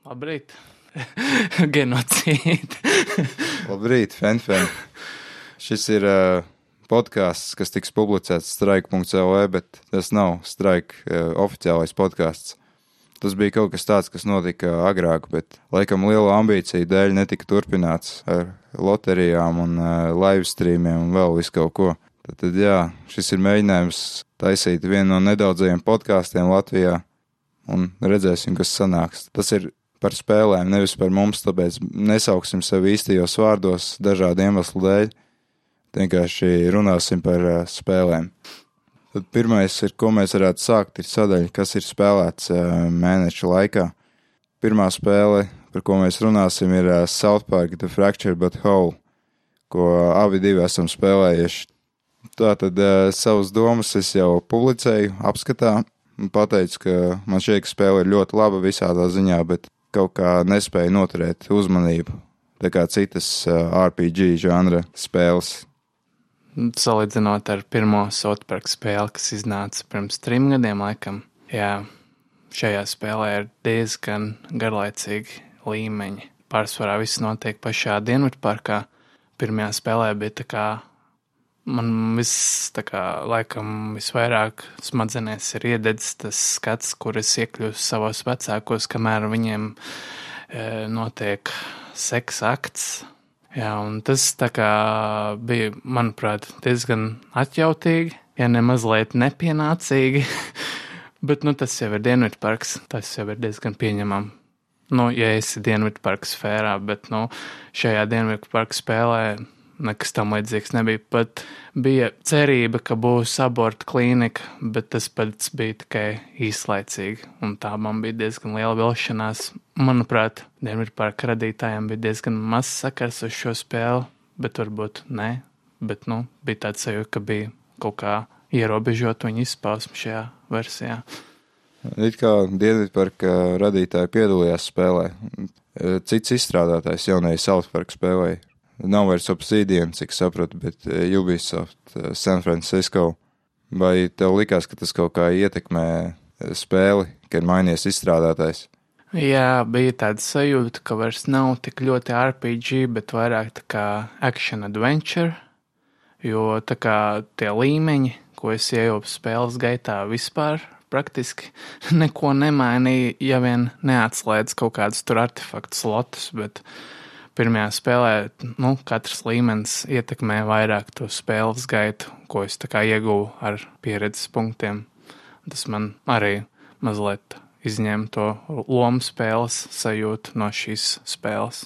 Labrīt! Genocīdi! Labrīt, Fenfen! Šis ir uh, podkāsts, kas tiks publicēts strike.cl, bet tas nav strike uh, oficiālais podkāsts. Tas bija kaut kas tāds, kas notika agrāk, bet laikam liela ambīcija dēļ netika turpināts ar loterijām un uh, live streamiem un vēl visu kaut ko. Tad, tad jā, šis ir mēģinājums taisīt vienu no nedaudzajiem podkāstiem Latvijā un redzēsim, kas sanāks. Tas ir par spēlēm, nevis par mums, tāpēc nesauksim sevi īstajos vārdos dažādu iemeslu dēļ. Vienkārši runāsim par uh, spēlēm. Tad pirmais, ir, ko mēs varētu sākt, ir sadaļa, kas ir spēlēts uh, mēneša laikā. Pirmā spēle, par ko mēs runāsim, ir uh, South Park The Fracture But Whole, ko abi divi esam spēlējuši. Tātad savas domas es jau publicēju apskatā pateicu, ka man ka spēle ir ļoti laba visā tā ziņā, bet kaut kā nespēju noturēt uzmanību. Tā kā citas uh, RPG žanra spēles Salīdzinot ar pirmo Southpark spēli, kas iznāca pirms trim gadiem, laikam, jā, šajā spēlē ir diezgan garlaicīgi līmeņi. Pārsvarā viss notiek pašā Dienvidparkā. Pirmajā spēlē bija tā kā man viss, kā laikam visvairāk smadzenēs ir iededzis tas skats, kur es iekļūstu savos vecākos, kamēr viņiem e, notiek seksa akts Jā, un tas bija, manuprāt, diezgan atjautīgi, ja ne mazliet nepienācīgi. Bet nu, tas jau ir Dienvidparks, tas jau ir diezgan pieņemami. Nu, ja esi Dienvidparka sfērā, bet nu, šajā Dienvidparka spēlē nekas tam līdzīgs nebija. Pat bija cerība, ka būs abortu klīnika, bet tas pats bija tikai īslaicīgi. Un tā man bija diezgan liela vilšanās. Manuprāt, Dienvidparka radītājiem bija diezgan maz sakars uz šo spēli, bet varbūt ne. Bet, nu, bija tāds sajūta, ka bija kaut kā ierobežot viņa izpausmu šajā versijā. It kā Dienvidparka radītāji piedalījās spēlē. Cits izstrādātājs jaunajai South Park spēlēja nav vairs Obsidian, cik sapratu, bet eh, Ubisoft eh, San Francisco. Vai tev likās, ka tas kaut kā ietekmē eh, spēli, ka ir mainījies izstrādātājs? Jā, bija tāda sajūta, ka vairs nav tik ļoti RPG, bet vairāk tā kā action adventure, jo tā kā tie līmeņi, ko es iejopu spēles gaitā vispār praktiski neko nemainīja, ja vien neatslēdz kaut kādus tur artefaktu slotus, bet uh, pirmajā spēlē nu, katrs līmenis ietekmē vairāk to spēles gaitu, ko es ieguvu ar pieredzes punktiem. Tas man arī mazliet izņēma to lomu spēles sajūtu no šīs spēles.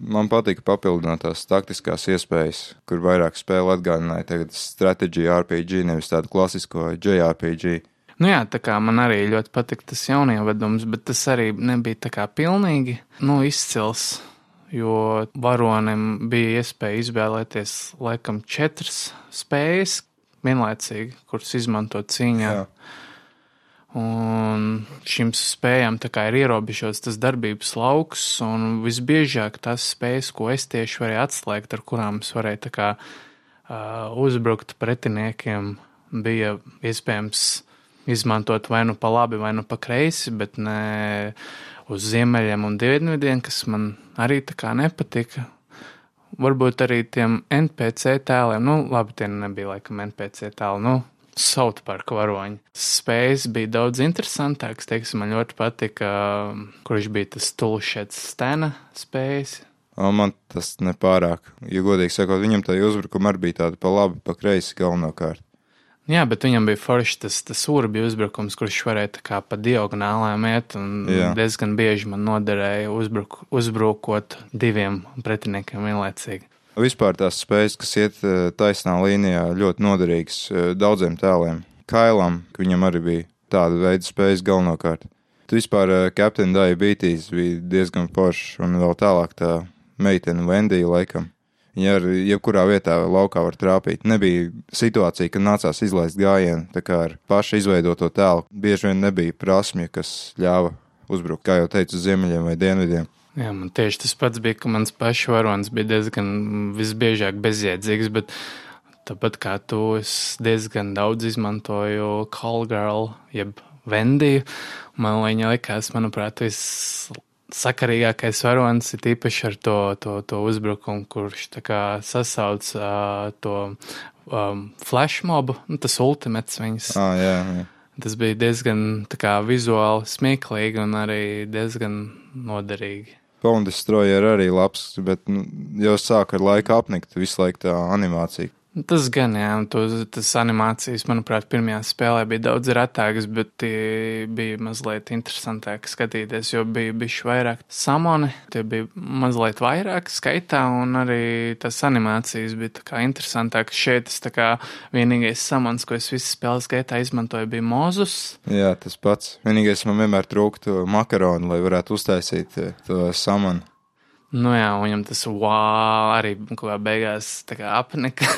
Man patika papildinātās taktiskās iespējas, kur vairāk spēle atgādināja tagad stratēģiju RPG, nevis tādu klasisko JRPG. Nu jā, tā kā man arī ļoti patika tas jaunievedums, bet tas arī nebija tā kā pilnīgi, nu, izcils jo varonim bija iespēja izvēlēties laikam četras spējas vienlaicīgi, kuras izmantot cīņā. Jā. Un šīm spējām ir ierobežots tas darbības lauks, un visbiežāk tās spējas, ko es tieši varēju atslēgt, ar kurām es varēju kā, uh, uzbrukt pretiniekiem, bija iespējams izmantot vai nu pa labi, vai nu pa kreisi, bet ne uz ziemeļiem un dienvidiem, kas man arī tā kā nepatika. Varbūt arī tiem NPC tēliem, nu, labi, tie nebija laikam NPC tēli, nu, South Park varoņi. Spējas bija daudz interesantākas, teiksim, man ļoti patika, kurš bija tas tulšets stena spējas. O, man tas nepārāk, jo godīgi sakot, viņam tā uzbrukuma arī bija tāda pa labi, pa kreisi galvenokārt. Jā, bet viņam bija forši tas, tas urbju uzbrukums, kurš varēja tā kā pa diagonālēm iet, un Jā. diezgan bieži man noderēja uzbruk, uzbrukot diviem pretiniekiem vienlaicīgi. Vispār tās spējas, kas iet eh, taisnā līnijā, ļoti noderīgas eh, daudziem tēliem. Kailam, viņam arī bija tāda veida spējas galvenokārt. Tu vispār eh, Captain Diabetes bija diezgan foršs, un vēl tālāk tā meitene Vendija laikam. Viņa ar jebkurā vietā laukā var trāpīt. Nebija situācija, kad nācās izlaist gājienu, tā kā ar pašu izveidoto tēlu. Bieži vien nebija prasmju, kas ļāva uzbrukt, kā jau teicu, ziemeļiem vai dienvidiem. Jā, man tieši tas pats bija, ka mans pašu varonis bija diezgan visbiežāk bezjēdzīgs, bet tāpat kā tu, es diezgan daudz izmantoju call girl, jeb Vendiju. Man viņa likās, manuprāt, vissakarīgākais varonis ir īpaši ar to, to, to uzbrukumu, kurš sasauc uh, to um, flashmobu, nu, tas ultimats viņas. Ah, jā, jā. Tas bija diezgan kā vizuāli smieklīgi un arī diezgan noderīgi. Bone Destroyer arī labs, bet nu, jau sāk ar laiku apnikt visu laiku tā animācija. Tas gan, jā, un to, tas animācijas, manuprāt, pirmajā spēlē bija daudz retākas, bet tie bija mazliet interesantāk skatīties, jo bija bijuši vairāk samoni, tie bija mazliet vairāk skaitā, un arī tas animācijas bija tā kā interesantāk. Šeit tas tā kā vienīgais samons, ko es visas spēles gaitā izmantoju, bija mozus. Jā, tas pats. Vienīgais man vienmēr trūktu makaronu, lai varētu uztaisīt eh, to samonu. Nu jā, viņam tas wow, arī kā beigās kā apnika.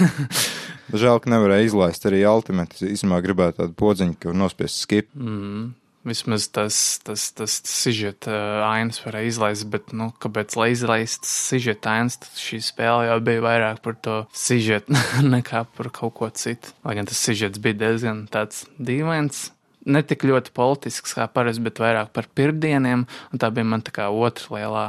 Žēl, ka nevarēja izlaist arī Ultimate. Es īstenībā gribētu tādu podziņu, ka nospiest skip. mm. Vismaz tas, tas, tas sižeta uh, ainas varēja izlaist, bet, nu, kāpēc lai izlaist sižeta ainas, tad šī spēle jau bija vairāk par to sižetu nekā par kaut ko citu. Lai gan tas sižets bija diezgan tāds dīvains. Ne tik ļoti politisks kā parasti, bet vairāk par pirmdieniem, un tā bija man tā kā otra lielā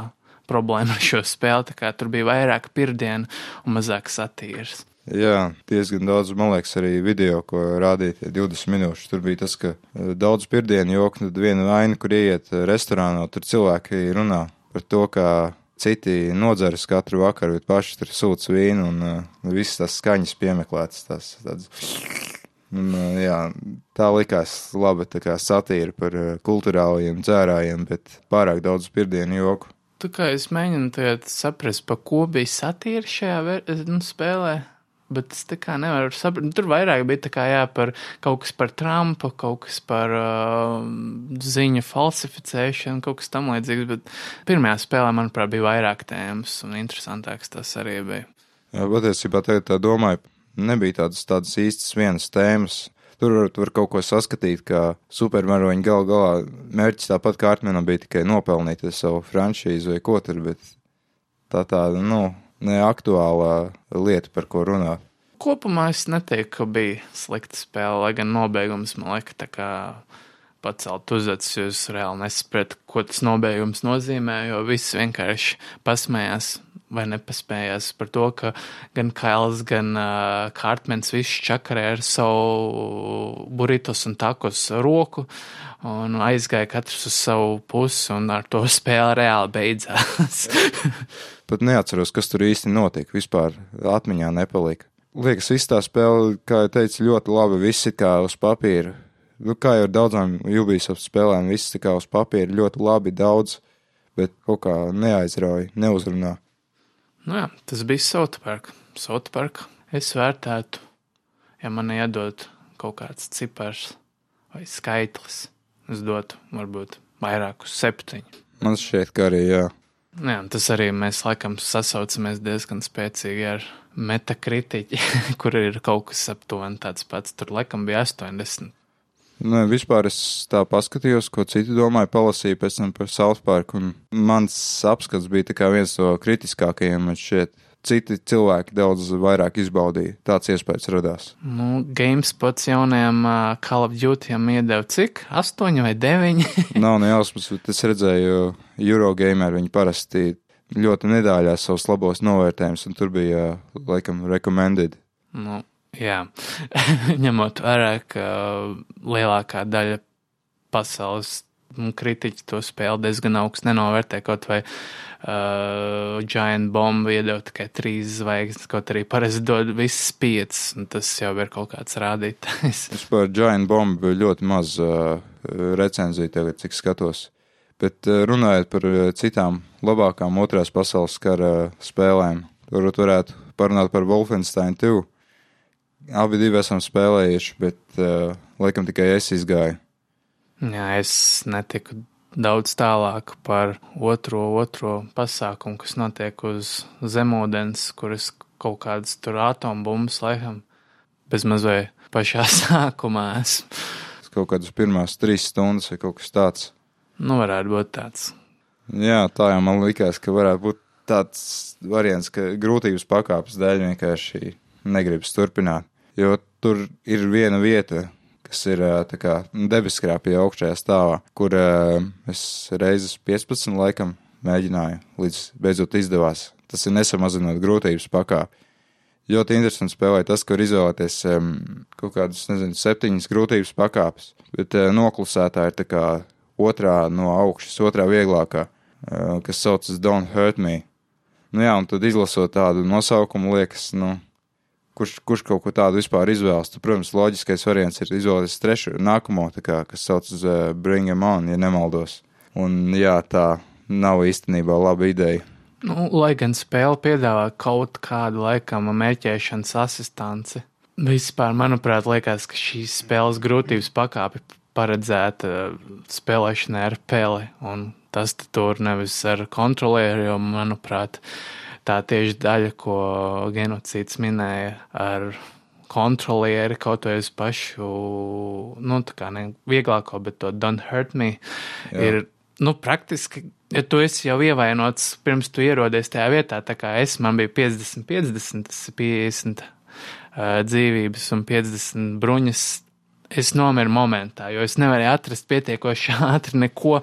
problēma ar šo spēli. Tā kā tur bija vairāk pirmdienu un mazāk satīras. Jā, diezgan daudz, man liekas, arī video, ko rādīja tie 20 minūšu. Tur bija tas, ka eh, daudz pirmdienu joku, tad viena aina, kur ieiet eh, restorānā, tur cilvēki runā par to, kā citi nodzeras katru vakaru, bet paši tur sūc vīnu un uh, visas tās skaņas piemeklētas. Tās, tāds. Un, uh, jā, tā likās laba tā satīra par uh, kultūrālajiem dzērājiem, bet pārāk daudz pirmdienu joku. Tā kā es mēģinu saprast, pa ko bija satīra šajā nu, spēlē. Bet es tā kā nevaru saprast. Tur vairāk bija kā jā, par kaut kas par Trumpu, kaut kas par uh, ziņu falsificēšanu, kaut kas tam līdzīgs. Bet pirmajā spēlē, manuprāt, bija vairāk tēmas un interesantāks tas arī bija. Jā, patiesībā tagad tā domāju, nebija tādas, tādas īstas vienas tēmas. Tur var, var kaut ko saskatīt, kā supermeroņi gal galā mērķis tāpat kā Artmanam bija tikai nopelnīt savu franšīzu vai ko tur, bet tā tāda, nu, neaktuālā lieta, par ko runāt. Kopumā es neteiktu, ka bija slikta spēle, lai gan nobeigums man liekas, tā kā pacelt uzacis, jo es reāli nesapratu, ko tas nobeigums nozīmē, jo viss vienkārši pasmējās vai nepaspējās par to, ka gan Kails, gan uh, Kārtmens viss čakarē ar savu burritos un takos roku un aizgāja katrs uz savu pusi un ar to spēle reāli beidzās. Pat neatceros, kas tur īsti notika. Vispār atmiņā nepalika. Liekas, viss tā spēle, kā jau teicu, ļoti labi. Viss ir kā uz papīra. Nu, kā jau ar daudzām Ubisoft spēlēm, viss ir kā uz papīra ļoti labi, daudz, bet kaut kā neaizrauja, neuzrunā. Nu jā, tas bija Southpark. Southpark es vērtētu, ja man iedod kaut kāds cipars vai skaitlis. Es dotu varbūt vairāk uz septiņu. Man šķiet, ka arī jā. Jā, un tas arī mēs laikam sasaucamies diezgan spēcīgi ar metakritiķi, kur ir kaut kas aptuveni tāds pats. Tur laikam bija 80. Nu, vispār es tā paskatījos, ko citi domāja, palasīju pēc tam par South Park, un mans apskats bija viens no kritiskākajiem, šķiet. Citi cilvēki daudz vairāk izbaudīja. Tāds iespējas radās. Nu, GameSpots jaunajam uh, Call of Dutyam iedeva cik? 8 vai 9? Nav ne jausmas, bet es redzēju, Eurogamer viņi parasti ļoti nedāļās savus labos novērtējumus, un tur bija, laikam, recommended. nu, jā, ņemot vērā, ka lielākā daļa pasaules kritiķi to spēli diezgan augstu nenovērtē, kaut vai uh, Giant Bomb iedeva tikai trīs zvaigznes, kaut arī parasti dod visas piecas, tas jau ir kaut kāds rādītājs. Vispār Giant Bomb bija ļoti maz uh, recenziju tagad, cik skatos. Bet uh, runājot par uh, citām labākām otrās pasaules kara uh, spēlēm, varbūt varētu parunāt par Wolfenstein 2. Abi divi esam spēlējuši, bet uh, laikam tikai es izgāju. Jā, es netiku daudz tālāk par otro, otro pasākumu, kas notiek uz zemūdens, kuras kaut kādas tur atombumbas, laikam, bez mazliet pašā sākumā esmu. Kaut kādas pirmās trīs stundas vai kaut kas tāds. Nu, varētu būt tāds. Jā, tā jau man likās, ka varētu būt tāds variants, ka grūtības pakāpes dēļ vienkārši negribas turpināt. Jo tur ir viena vieta, kas ir kā debeskrāpja augšējā stāvā, kur es reizes 15 laikam mēģināju, līdz beidzot izdevās. Tas ir nesamazinot grūtības pakāpi. Ļoti interesanti spēlēt tas, var izvēlēties um, kaut kādas, nezinu, septiņas grūtības pakāpes, bet uh, noklusētā ir tā kā otrā no augšas, otrā vieglākā, uh, kas saucas Don't Hurt Me. Nu jā, un tad izlasot tādu nosaukumu, liekas, nu, kurš, kurš kaut ko tādu vispār izvēlas. Tad, protams, loģiskais variants ir izvēlēties trešo, nākamo, kā, kas saucas uh, Bring Em On, ja nemaldos. Un jā, tā nav īstenībā laba ideja. Nu, lai gan spēle piedāvā kaut kādu laikam mērķēšanas asistanci, vispār, manuprāt, liekas, ka šīs spēles grūtības pakāpe paredzēta spēlēšanai ar peli, un tas tur nevis ar kontrolieri, jo, manuprāt, tā tieši daļa, ko genocīds minēja ar kontrolieri kaut vai uz pašu, nu, tā kā ne vieglāko, bet to don't hurt me, Jā. ir, nu, praktiski ja tu esi jau ievainots pirms tu ierodies tajā vietā, tā kā es, man bija 50, 50, tas ir 50 uh, dzīvības un 50 bruņas. Es nomiru momentā, jo es nevarēju atrast pietiekoši ātri neko,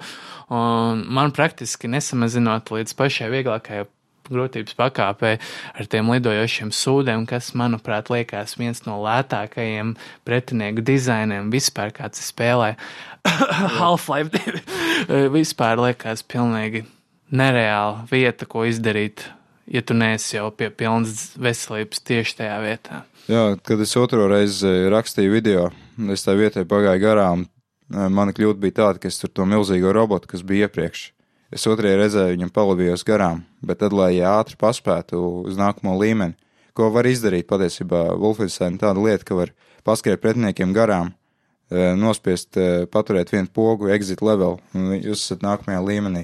un man praktiski nesamazinot līdz pašai vieglākajai grūtības pakāpē ar tiem lidojošiem sūdiem, kas, manuprāt, liekas viens no lētākajiem pretinieku dizainiem vispār, kāds spēlē Half-Life 2. vispār liekas pilnīgi nereāla vieta, ko izdarīt, ja tu neesi jau pie pilnas veselības tieši tajā vietā. Jā, kad es otro reizi rakstīju video, es tā vietai pagāju garām. Mana kļūda bija tāda, ka es tur to milzīgo robotu, kas bija iepriekš, Es otrajā redzēju viņam palabījos garām, bet tad, lai ātri paspētu uz nākamo līmeni, ko var izdarīt patiesībā Wolfenstein tāda lieta, ka var paskriet pretiniekiem garām, e, nospiest, e, paturēt vienu pogu, exit level, un jūs esat nākamajā līmenī.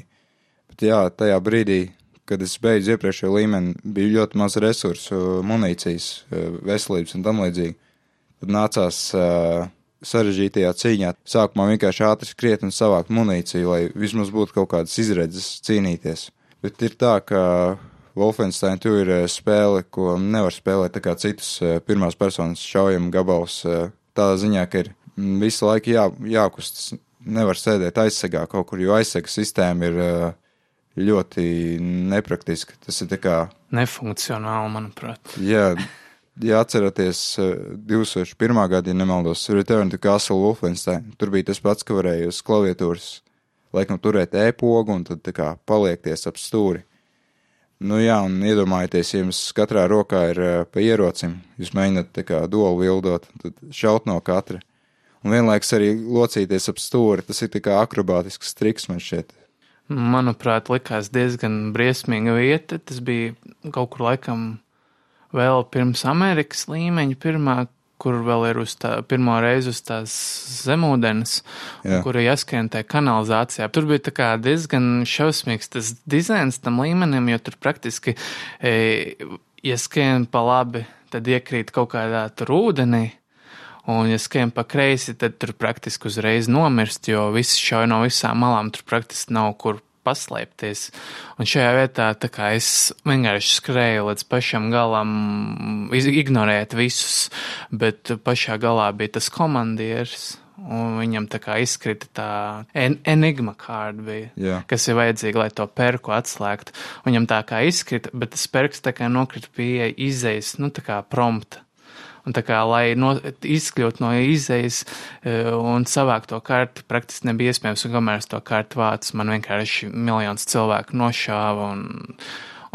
Bet jā, tajā brīdī, kad es beidzu iepriekšējo līmeni, bija ļoti maz resursu, munīcijas, e, veselības un tam līdzīgi. Tad nācās uh, sarežģītajā cīņā. Sākumā vienkārši ātri skriet un savākt munīciju, lai vismaz būtu kaut kādas izredzes cīnīties. Bet ir tā, ka Wolfenstein tur ir eh, spēle, ko nevar spēlēt tā kā citus eh, pirmās personas šaujamu gabalus. Eh, tādā ziņā, ka ir mm, visu laiku jā, jākustas, nevar sēdēt aizsegā kaut kur, jo aizsega sistēma ir ļoti nepraktiska. Tas ir tā kā. Nefunkcionāli, manuprāt. Jā, ja atceraties 2001. Eh, gada, ja nemaldos, Return to Castle Wolfenstein, tur bija tas pats, ka varēja uz klaviatūras laikam turēt e-pogu un tad tā kā paliekties ap stūri. Nu jā, un iedomājieties, ja jums katrā rokā ir uh, pa ierocim, jūs mēģināt tā kā dolu vildot, tad šaut no katra. Un vienlaiks arī locīties ap stūri, tas ir tā kā akrobātisks triks man šķiet. Manuprāt, likās diezgan briesmīga vieta. Tas bija kaut kur laikam vēl pirms Amerikas līmeņa, pirmā, kur vēl ir uz tā, pirmo reizi uz tās zemūdens, kura jāskrien tajā kanalizācijā. Tur bija tā kā diezgan šausmīgs tas dizains tam līmenim, jo tur praktiski, e, ja skrien pa labi, tad iekrīt kaut kādā tur ūdenī. Un, ja skrien pa kreisi, tad tur praktiski uzreiz nomirst, jo viss šauj no visām malām. Tur praktiski nav kur paslēpties. Un šajā vietā es vienkārši skrēju līdz pašam galam, ignorēt visus, bet pašā galā bija tas komandieris. Un viņam tā kā izkrita tā en enigma kārta, bija, yeah. kas ir vajadzīga, lai to perku atslēgtu. Viņam tā kā izkrita, bet tas perks tā kā nokrita pie izejas, nu tā kā prompta. Un tā kā, lai no, izkļūtu no izejas e, un savākt to karti, praktiski nebija iespējams, un kamēr es to karti vācu, man vienkārši miljons cilvēku nošāva, un,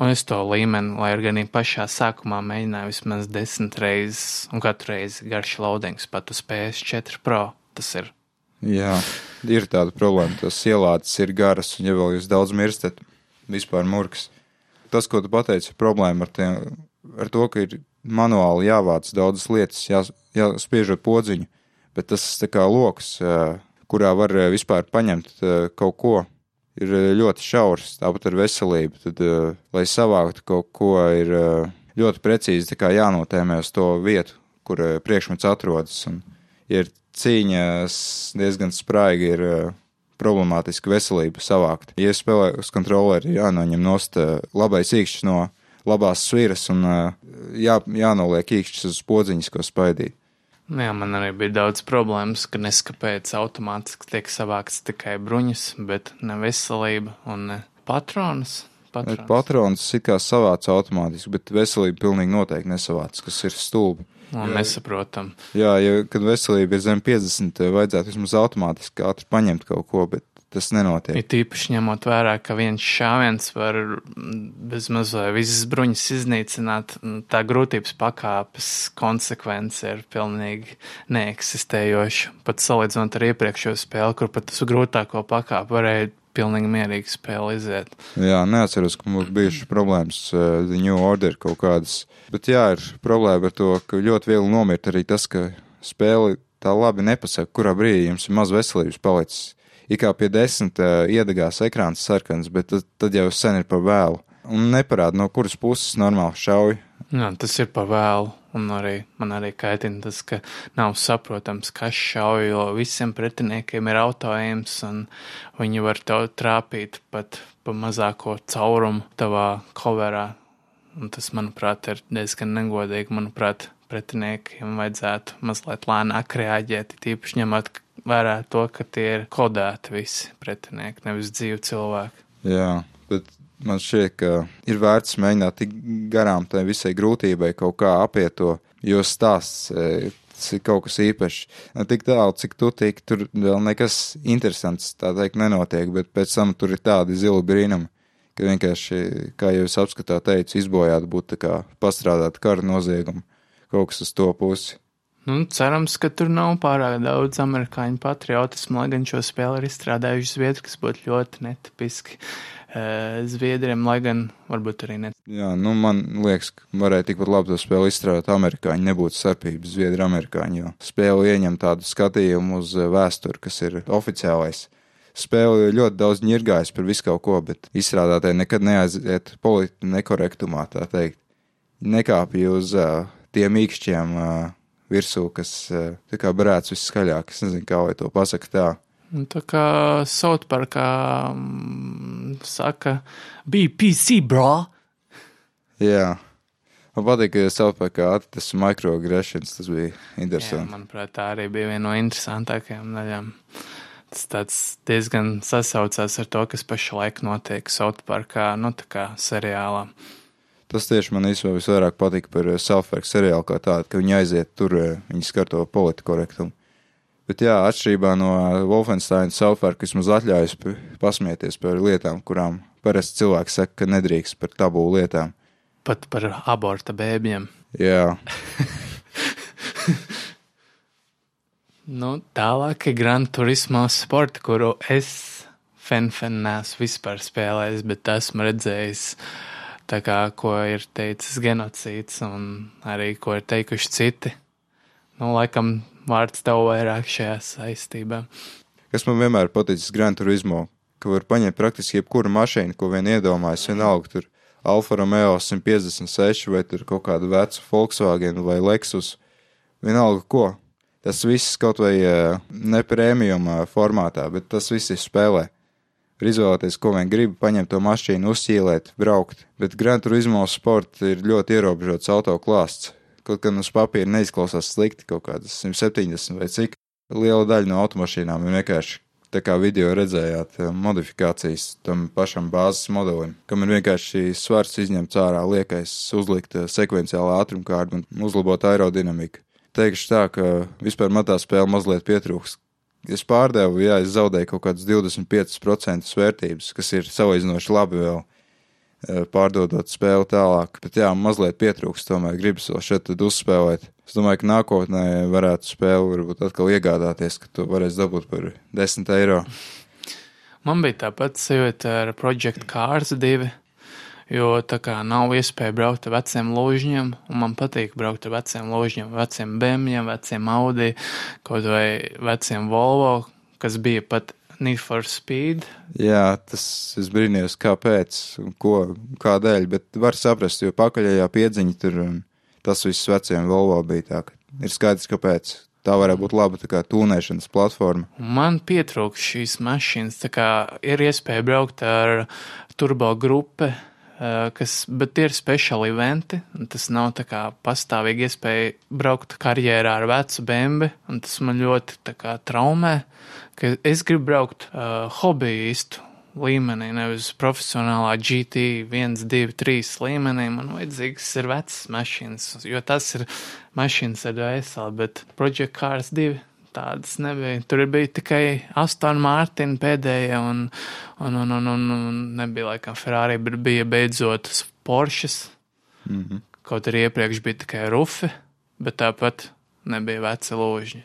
un es to līmeni, lai arī pašā sākumā mēģināju vismaz desmit reizes, un katru reizi garš loadings pat uz PS4 Pro. Tas ir. Jā, ir tāda problēma. Tas ielādes ir garas, un ja vēl jūs daudz mirstat, vispār murgs. Tas, ko tu pateici, ir problēma ar, tiem, ar to, ka ir manuāli jāvāc daudzas lietas, jā, jāspiežot podziņu, bet tas tā kā lokus, kurā var vispār paņemt kaut ko, ir ļoti šaurs, tāpat ar veselību. Tad, lai savāktu kaut ko, ir ļoti precīzi jānotēmē uz to vietu, kur priekšmets atrodas. Un, ja ir cīņas diezgan spraigi, ir problemātiski veselību savākt. Ja spēlē uz kontroleri, jānoņem nost labais īkšķis no labās sviras un jā, jānoliek īkšķis uz podziņas, ko spaidīt. Jā, man arī bija daudz problēmas, ka neskapēc automātiski tiek savākts tikai bruņas, bet ne veselība un ne patronas. Patrons, patrons it kā savāc automātiski, bet veselība pilnīgi noteikti nesavāc, kas ir stulbi. Un jā. nesaprotam. Jā, ja, kad veselība ir zem 50, vajadzētu vismaz automātiski ātri paņemt kaut ko, bet tas nenotiek. Ir tīpaši ņemot vērā, ka viens šāviens var bezmaz vai visas bruņas iznīcināt, tā grūtības pakāpes konsekvence ir pilnīgi neeksistējoša. Pat salīdzinot ar iepriekšējo spēli, kur pat uz grūtāko pakāpi varēja pilnīgi mierīgi spēli iziet. Jā, neatceros, ka mums bijušas problēmas, uh, New Order kaut kādas. Bet jā, ir problēma ar to, ka ļoti viegli nomirt arī tas, ka spēli tā labi nepasaka, kurā brīdī jums ir maz veselības palicis it kā pie desmit uh, iedegās ekrāns sarkans, bet tad, tad jau sen ir par vēlu. Un neparāda, no kuras puses normāli šauj. Jā, tas ir par vēlu. Un arī man arī kaitina tas, ka nav saprotams, kas šauj, jo visiem pretiniekiem ir autojums, un viņi var to trāpīt pat pa mazāko caurumu tavā coverā. Un tas, manuprāt, ir diezgan negodīgi. Manuprāt, pretiniekiem vajadzētu mazliet lēnāk reaģēt, tīpaši ņemot vērā to, ka tie ir kodēti visi pretinieki, nevis dzīvi cilvēki. Jā, bet man šķiet, ka ir vērts mēģināt tik garām tai visai grūtībai kaut kā apiet to, jo stāsts e, tas ir kaut kas īpašs. Tik tālu, cik tu tik, tur vēl nekas interesants, tā teikt, nenotiek, bet pēc tam tur ir tādi zili brīnumi, ka vienkārši, kā jau es apskatā teicu, izbojāt būtu tā kā pastrādāt kara noziegumu, kaut kas uz to pusi. Nu, cerams, ka tur nav pārāk daudz amerikāņu patriotismu, lai gan šo spēli ir izstrādājuši zviedri, kas būtu ļoti netipiski uh, zviedriem, lai gan varbūt arī ne. Jā, nu man liekas, ka varēja tikpat labi to spēli izstrādāt amerikāņi, nebūtu starpības zviedri amerikāņi, jo spēle ieņem tādu skatījumu uz eh, vēsturi, kas ir oficiālais. Spēle ļoti daudz ņirgājas par visu kaut ko, bet izstrādātāji nekad neaiziet politiski nekorektumā, tā teikt. Nekāpja uz uh, tiem īkšķiem uh, virsū, kas eh, tā kā brēc viskaļāk. Es nezinu, kā lai to pasaka tā. Nu, tā kā Sautparkā mm, saka, BPC, bro! Jā. Man patīk, ka Sautparkā tas microaggressions, tas bija interesanti. Jā, manuprāt, tā arī bija viena no interesantākajām daļām. Tas tāds diezgan sasaucās ar to, kas pašlaik notiek Sautparkā, nu tā kā seriālā. Tas tieši man īstenībā visvairāk patika par eh, Southpark seriālu kā tādu, ka viņi aiziet tur, eh, viņi skar to politikorektumu. Bet jā, atšķirībā no eh, Wolfensteina Southpark vismaz atļaujas pasmieties par lietām, kurām parasti cilvēki saka, ka nedrīkst par tabū lietām. Pat par aborta bēbiem. Jā. nu, tālāk ir Gran Turismo sporta, kuru es fen-fen neesmu vispār spēlējis, bet esmu redzējis uh, tā kā, ko ir teicis genocīds un arī ko ir teikuši citi. Nu, laikam vārds tev vairāk šajā saistībā. Kas man vienmēr paticis Gran Turismo, ka var paņemt praktiski jebkuru mašīnu, ko vien iedomājas, vienalga tur Alfa Romeo 156 vai tur kaut kādu vecu Volkswagen vai Lexus, vienalga ko. Tas viss kaut vai eh, ne prēmijuma formātā, bet tas viss ir spēlē var izvēlēties, ko vien grib, paņemt to mašīnu, uzķīlēt, braukt. Bet Gran Turismo sporta ir ļoti ierobežots auto klāsts. Kaut gan uz papīra neizklausās slikti, kaut kādas 170 vai cik. Liela daļa no automašīnām ir vienkārši tā kā video redzējāt, eh, modifikācijas tam pašam bāzes modelim, kam ir vienkārši svars izņemts ārā, liekais, uzlikt eh, sekvenciālu ātrumkārdu un uzlabot aerodinamiku. Teikšu tā, ka vispār man tā spēle mazliet pietrūks, es pārdevu, jā, es zaudēju kaut kādus 25% vērtības, kas ir salīdzinoši labi vēl eh, pārdodot spēli tālāk. Bet jā, mazliet pietrūkst, tomēr gribas vēl šeit uzspēlēt. Es domāju, ka nākotnē varētu spēli varbūt atkal iegādāties, ka to varēs dabūt par 10 eiro. Man bija tāpat sajūta ar Project Cars 2 jo tā kā nav iespēja braukt ar veciem ložņiem, un man patīk braukt ar veciem ložņiem, veciem bēmļiem, veciem Audi, kaut vai veciem Volvo, kas bija pat Need for Speed. Jā, tas es brīnījos, kāpēc ko, kādēļ, bet var saprast, jo pakaļējā piedziņa tur tas viss veciem Volvo bija tā, ka ir skaidrs, kāpēc. Tā varētu būt laba tā kā tūnēšanas platforma. Man pietrūkst šīs mašīnas, tā kā ir iespēja braukt ar turbo grupu, kas, bet tie ir speciāli eventi, tas nav tā kā pastāvīgi iespēja braukt karjerā ar vecu bembi, un tas man ļoti kā traumē, ka es gribu braukt uh, hobbyistu līmenī, nevis profesionālā GT 1, 2, 3 līmenī. Man vajadzīgs ir vecs mašīnas, jo tas ir mašīnas ar dvēseli, bet Project Cars 2 tādas nebija. Tur bija tikai Aston Martin pēdējie, un, un, un, un, un, un nebija laikam Ferrari, bet bija beidzot Porsches. Mm -hmm. Kaut arī iepriekš bija tikai rufi, bet tāpat nebija veci ložņi.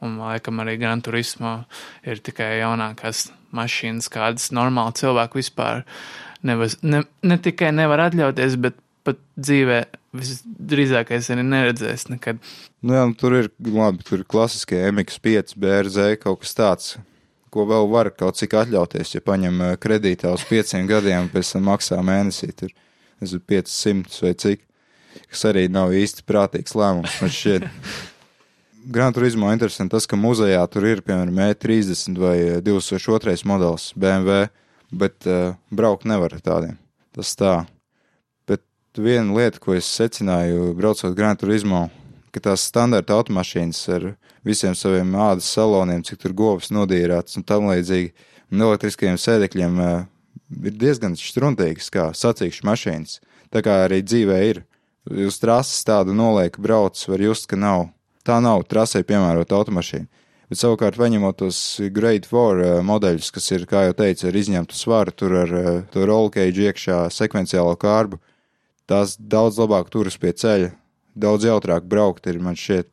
Un, laikam, arī Gran Turismo ir tikai jaunākās mašīnas, kādas normāli cilvēki vispār nevaz, ne, ne tikai nevar atļauties, bet pat dzīvē visdrīzākais arī neredzēs nekad. Nu jā, nu, tur ir labi, tur ir klasiskie MX5, BRZ, kaut kas tāds, ko vēl var kaut cik atļauties, ja paņem eh, kredītā uz pieciem gadiem, pēc tam maksā mēnesī tur, nezinu, 500 vai cik, kas arī nav īsti prātīgs lēmums, man šķiet. Gran Turismo interesanti tas, ka muzejā tur ir, piemēram, E30 vai 2002 eh, modelis BMW, bet uh, braukt nevar ar tādiem. Tas tā. Viena lieta, ko es secināju, braucot Gran Turismo, ka tās standarta automašīnas ar visiem saviem ādas saloniem, cik tur govs nodīrāts un tam līdzīgi, un elektriskajiem sēdekļiem uh, ir diezgan štruntīgas, kā sacīkšu mašīnas. Tā kā arī dzīvē ir. Uz trases tādu nolieku brauc, var just, ka nav Tā nav trasē piemērota automašīna. Bet savukārt, paņemot tos Grade 4 uh, modeļus, kas ir, kā jau teicu, ar izņemtu svaru, tur ar uh, to roll cage iekšā sekvenciālo kārbu, tās daudz labāk turas pie ceļa, daudz jautrāk braukt ir, man šķiet,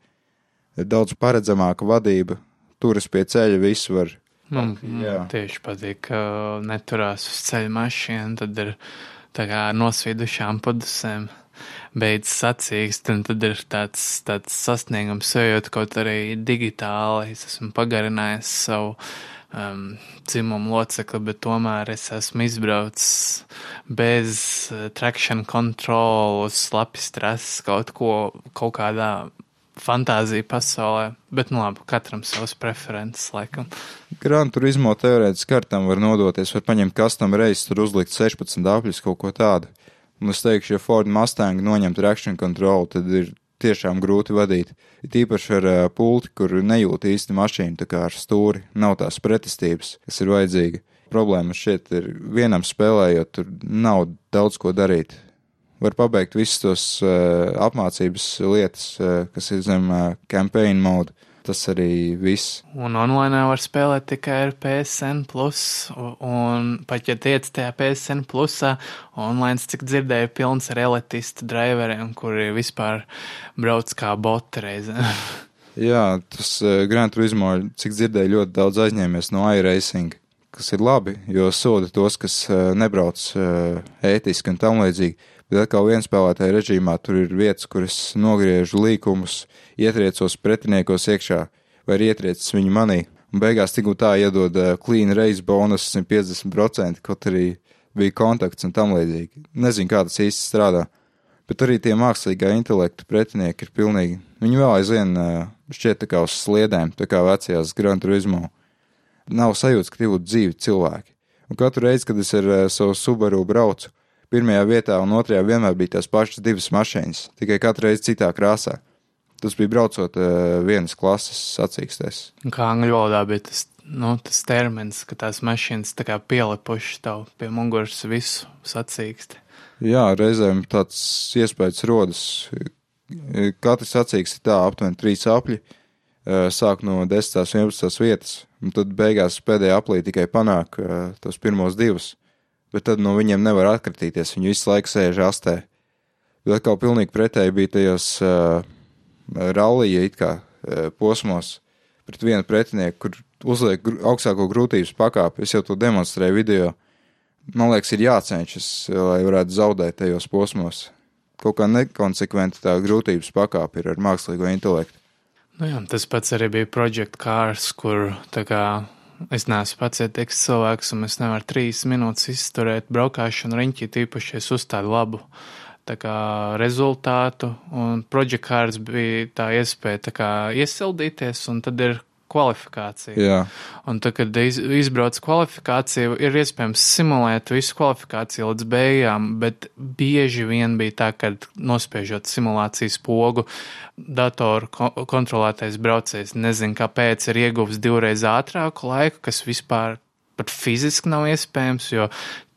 daudz paredzamāka vadība, turas pie ceļa, visu var. Man, man tieši patīk, ka neturās uz ceļa mašīna, tad ir tā kā nosvīdušām padusēm beidzas sacīkst, un tad ir tāds, tāds sasniegums sajūta, kaut arī digitāli es esmu pagarinājis savu um, dzimumu locekli, bet tomēr es esmu izbraucis bez uh, traction control, uz slapjas trases, kaut ko, kaut kādā fantāzija pasaulē, bet, nu labi, katram savas preferences, laikam. Gran turismo teorētiski kartam var nodoties, var paņemt custom reizes, tur uzlikt 16 apļus, kaut ko tādu. Un es teikšu, ja Ford Mustang noņemt traction control, tad ir tiešām grūti vadīt. It īpaši ar uh, pulti, kur nejūt īsti mašīnu, tā kā ar stūri, nav tās pretestības, kas ir vajadzīga. Problēma šeit ir vienam spēlējot, tur nav daudz ko darīt. Var pabeigt visus tos uh, apmācības lietas, uh, kas ir zem uh, campaign mode Tas arī viss. Un online var spēlēt tikai ar PSN. Plus, un pat ja tiec tajā PSN plusā, online, cik dzirdēju, pilns ar elitistu driveriem, kuri vispār brauc kā boti reizē. Jā, tas uh, Grand Turismo, cik dzirdēju, ļoti daudz aizņēmies no iRacing, kas ir labi, jo soda tos, kas uh, nebrauc uh, ētiski un tam līdzīgi. Bet atkal viens spēlētāja režīmā tur ir vietas, kur es nogriežu līkumus, ietriecos pretiniekos iekšā, vai arī ietriecis viņu manī. Un beigās tik un tā iedod uh, clean race bonus 150%, kaut arī bija kontakts un tam līdzīgi. Nezinu, kā tas īsti strādā. Bet arī tie mākslīgā intelekta pretinieki ir pilnīgi. Viņi vēl aizvien uh, šķiet tā kā uz sliedēm, tā kā vecajās Gran Turismo. Nav sajūta, ka tie būtu dzīvi cilvēki. Un katru reizi, kad es ar uh, savu Subaru braucu, pirmajā vietā un otrajā vienmēr bija tās pašas divas mašīnas, tikai katru reizi citā krāsā. Tas bija braucot uh, vienas klases sacīkstēs. Kā angļu valodā bija tas, nu, tas termins, ka tās mašīnas tā kā pielipuši tev pie muguras visu sacīksti. Jā, reizēm tāds iespējas rodas. Katrs sacīksts ir tā aptuveni trīs apļi, uh, sāk no 10. un 11. vietas, un tad beigās pēdējā aplī tikai panāk uh, tos pirmos divus, bet tad no viņiem nevar atkritīties, viņi visu laiku sēž astē. Bet atkal pilnīgi pretēji bija tajos uh, rallija it kā e, posmos pret vienu pretinieku, kur uzliek augstāko grūtības pakāpi. Es jau to demonstrēju video. Man liekas, ir jācenšas, lai varētu zaudēt tajos posmos. Kaut kā nekonsekventi tā grūtības pakāpe ir ar mākslīgo intelektu. Nu jā, tas pats arī bija Project Cars, kur kā, es neesmu pacietīgs cilvēks, un es nevaru trīs minūtes izturēt braukšanu riņķī, tīpaši es uzstādu labu uh, kā, rezultātu, un Project Cards bija tā iespēja tā kā, iesildīties, un tad ir kvalifikācija. Jā, Un tad, kad iz, izbrauc kvalifikāciju, ir iespējams simulēt visu kvalifikāciju līdz beigām, bet bieži vien bija tā, ka nospiežot simulācijas pogu, datoru ko kontrolētais braucējs nezina, kāpēc ir ieguvis divreiz ātrāku laiku, kas vispār pat fiziski nav iespējams, jo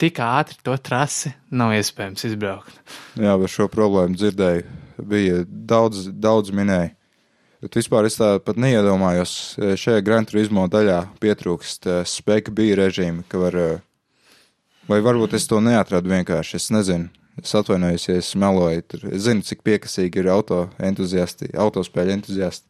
tik ātri to trasi nav iespējams izbraukt. jā, par šo problēmu dzirdēju. Bija daudz, daudz minēju. Bet vispār es tā pat neiedomājos, eh, šajā Gran Turismo daļā pietrūkst eh, spēka bija režīma, ka var, eh, vai varbūt es to neatradu vienkārši, es nezinu. Es atvainojos, ja es meloju. Tur. Es zinu, cik piekasīgi ir auto entuziasti, autospēļu entuziasti.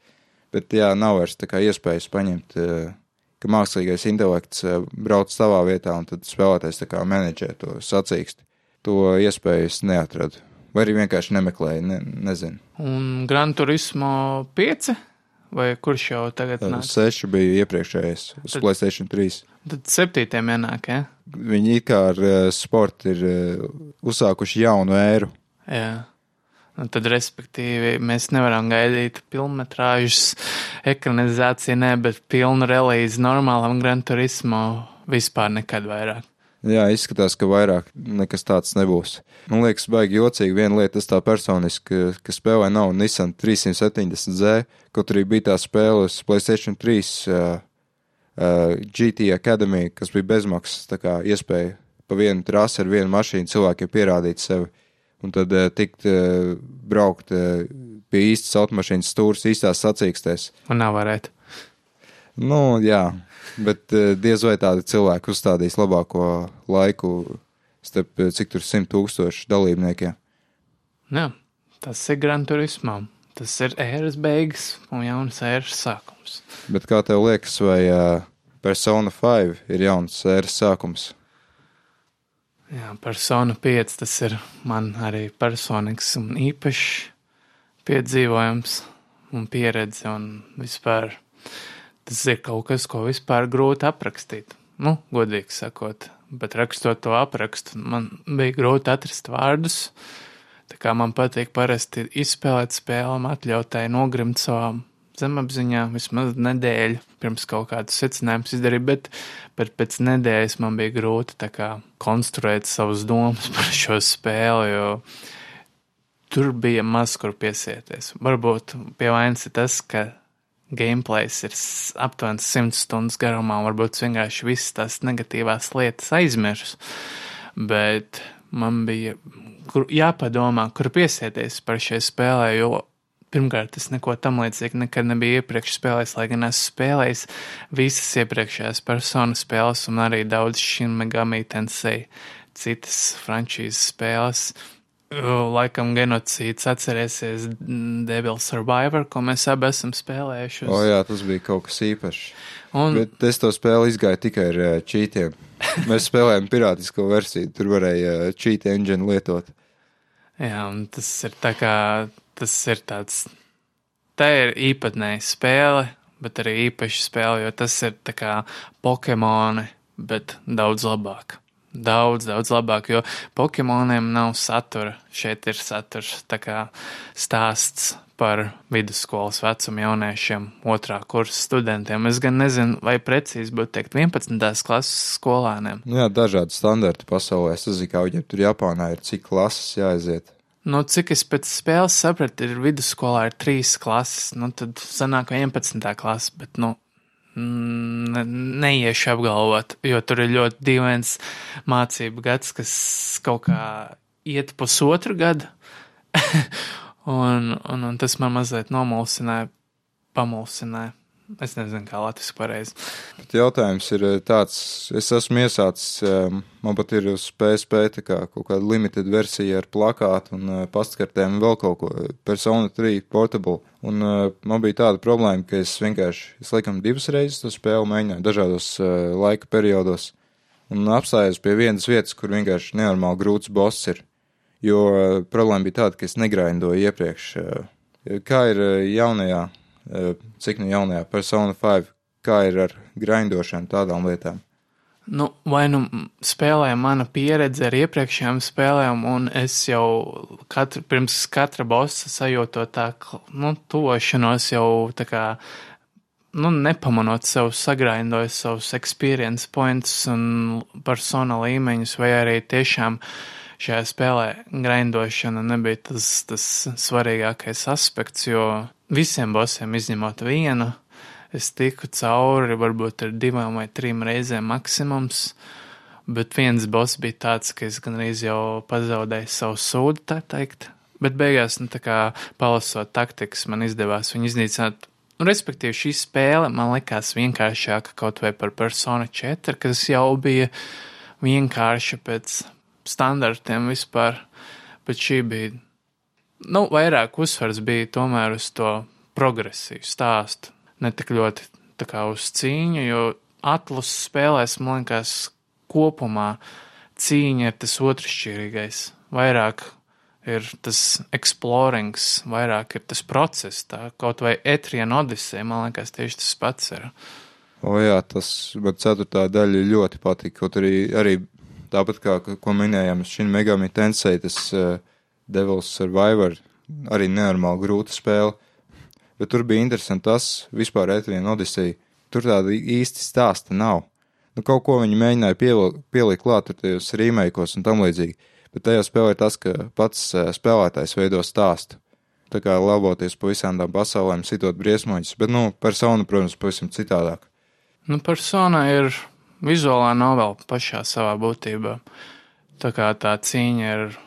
Bet jā, nav vairs tā kā iespējas paņemt, eh, ka mākslīgais intelekts eh, brauc savā vietā un tad spēlētājs tā kā menedžē to sacīksti. To iespēju es neatradu. Vai arī vienkārši nemeklēju, ne, nezinu. Un Gran Turismo 5, vai kurš jau tagad nāk? Seši bija iepriekšējais uz Tad- Playstation 3. Tad septītiem ienāk, ja? Viņi it kā ar eh, sportu ir eh, uzsākuši jaunu ēru. Jā. Tad, respektīvi, mēs nevaram gaidīt filmetrāžas ekranizāciju, ne, bet pilnu relīzi normālam Gran Turismo vispār nekad vairāk. Jā, izskatās, ka vairāk nekas tāds nebūs. Man liekas, baigi jocīgi. Viena lieta, tas tā personiski, ka, ka spēlē nav Nissan 370Z, kaut arī bija tā spēle uz PlayStation 3 uh, uh, GT Academy, kas bija bezmaksas iespēja pa vienu trasi ar vienu mašīnu cilvēkiem pierādīt sevi. Un tad uh, tikt uh, braukt uh, pie īstas automašīnas stūres, īstās sacīkstēs. Un nav varētu. Nu, jā, bet eh, diez vai tādi cilvēki uzstādīs labāko laiku starp cik tur simt tūkstoši dalībniekiem. Jā, tas ir Gran Turismo. Tas ir ēras beigas un jaunas ēras sākums. Bet kā tev liekas, vai uh, Persona 5 ir jauns ēras sākums? Jā, persona 5 tas ir man arī personīgs un īpašs piedzīvojums un pieredze un vispār. Tas ir kaut kas, ko vispār grūti aprakstīt. Nu, godīgi sakot, bet rakstot to aprakstu, man bija grūti atrast vārdus. Tā kā man patīk parasti izspēlēt spēlēm, atļautai nogrimt savām zemapziņā vismaz nedēļu pirms kaut kādus secinājumus izdarīt, bet, bet pēc nedēļas man bija grūti kā konstruēt savus domas par šo spēli, jo tur bija maz kur piesieties. Varbūt pie vainas ir tas, ka gameplays ir aptuveni 100 stundas garumā, un varbūt vienkārši visas tās negatīvās lietas aizmirsu. Bet man bija kur, jāpadomā, kur piesieties par šai spēlē, jo pirmkārt es neko tam līdzīgu nekad nebiju iepriekš spēlējis, lai gan esmu spēlējis visas iepriekšējās personas spēles un arī daudz šim Megami Tensei citas frančīzes spēles. Laikam genocīds atcerēsies Devil Survivor, ko mēs abi esam spēlējuši. uz- O jā, tas bija kaut kas īpašs. Un, Bet es to spēli izgāju tikai ar čītiem. Mēs spēlējām pirātisko versiju, tur varēja čīta engine lietot. Jā, un tas ir tā kā, tas ir tāds, tā ir īpatnēja spēle, bet arī īpaša spēle, jo tas ir kā Pokemoni, bet daudz labāk. Daudz, daudz labāk, jo Pokemoniem nav satura. Šeit ir saturs, tā kā stāsts par vidusskolas vecumu jauniešiem, otrā kursa studentiem. Es gan nezinu, vai precīzi būtu teikt 11. klases skolāniem. Nu jā, dažādi standarti pasaulē. Es zinu, kā viņiem tur Japānā ir, cik klases jāaiziet. Nu, cik es pēc spēles sapratu, ir vidusskolā ir trīs klases, nu tad sanāk 11. klase, bet, nu, ne, neiešu apgalvot, jo tur ir ļoti dīvains mācību gads, kas kaut kā iet pusotru gadu, un, un, un tas man mazliet nomulsināja, pamulsināja. Es nezinu, kā latviešu pareizi. Bet jautājums ir eh, tāds, es esmu iesācis, eh, man pat ir uz PSP kā kaut kāda limited versija ar plakātu un eh, pastkartēm un vēl kaut ko, Persona 3 Portable. Un man bija tāda problēma, ka es vienkārši, es laikam divas reizes to spēli mēģināju dažādos laika periodos un apstājos pie vienas vietas, kur vienkārši nenormāli grūts boss ir. Jo problēma bija tāda, ka es negrindoju iepriekš. Kā ir jaunajā, cik nu jaunajā Persona 5, kā ir ar grindošanu tādām lietām? Nu, vai nu spēlē mana pieredze ar iepriekšējām spēlēm, un es jau katru, pirms katra bossa sajūtu tā, nu, tuvošanos jau tā kā nu, nepamanot sev, sagraindoju savus experience points un persona līmeņus, vai arī tiešām šajā spēlē grindošana nebija tas, tas svarīgākais aspekts, jo visiem bosiem izņemot vienu, es tiku cauri varbūt ar divām vai trim reizēm maksimums. Bet viens boss bija tāds, ka es gandrīz jau pazaudēju savu sūdu, tā teikt. Bet beigās, nu, tā kā palasot taktikas, man izdevās viņu iznīcināt. Nu, respektīvi, šī spēle man likās vienkāršāka kaut vai par Persona 4, kas jau bija vienkārša pēc standartiem vispār. Bet šī bija, nu, vairāk uzsvars bija tomēr uz to progresīvu stāstu, ne tik ļoti tā kā uz cīņu, jo atlus spēlēs, man liekas, kopumā cīņa ir tas otršķirīgais. Vairāk ir tas explorings, vairāk ir tas process, tā kaut vai Etriena Odisē, man liekas, tieši tas pats ir. O jā, tas man ceturtā daļa ļoti patika, kaut arī, arī tāpat kā, ko minējām, šī Megami Tensei, tas uh, Devil's Survivor, arī nenormāli grūta spēle, bet tur bija interesanti tas, vispār Etriena Odisē, tur tāda īsti stāsta nav nu, kaut ko viņi mēģināja pielikt, klāt ar tajos rīmēkos un tam līdzīgi. Bet tajā spēlē ir tas, ka pats spēlētājs veido stāstu. Tā kā laboties pa visām tām pasaulēm, sitot briesmoņus, bet, nu, persona, protams, pavisam citādāk. Nu, persona ir vizuālā novela pašā savā būtībā. Tā kā tā cīņa ir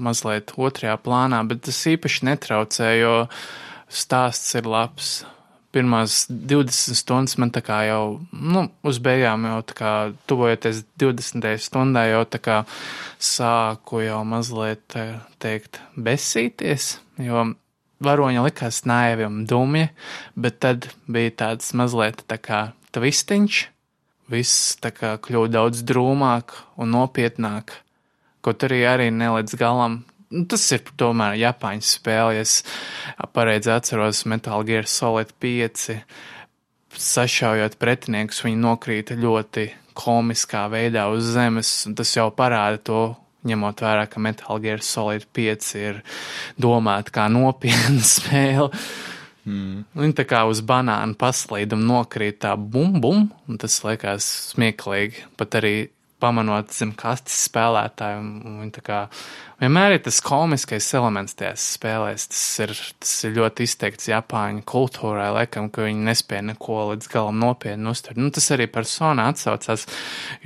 mazliet otrajā plānā, bet tas īpaši netraucē, jo stāsts ir labs pirmās 20 stundas man tā kā jau, nu, uz beigām jau tā kā tuvojoties 20. stundai jau tā kā sāku jau mazliet teikt besīties, jo varoņa likās naivi un dumji, bet tad bija tāds mazliet tā kā tvistiņš, viss tā kā kļūst daudz drūmāk un nopietnāk, kaut arī arī nelīdz galam nu, tas ir tomēr Japāņu spēle. Ja es pareizi atceros Metal Gear Solid 5. Sašaujot pretiniekus, viņi nokrīt ļoti komiskā veidā uz zemes, un tas jau parāda to, ņemot vērā, ka Metal Gear Solid 5 ir domāta kā nopietna spēle. Mm. Viņa tā kā uz banāna paslīduma nokrīt tā bum bum, un tas liekas smieklīgi. Pat arī pamanot zem kastes spēlētāju. Un, un tā kā vienmēr ir tas komiskais elements tajās spēlēs. Tas ir, tas ir ļoti izteikts Japāņu kultūrai, laikam, ka viņi nespēja neko līdz galam nopietni uztvert. Nu, tas arī persona atsaucās,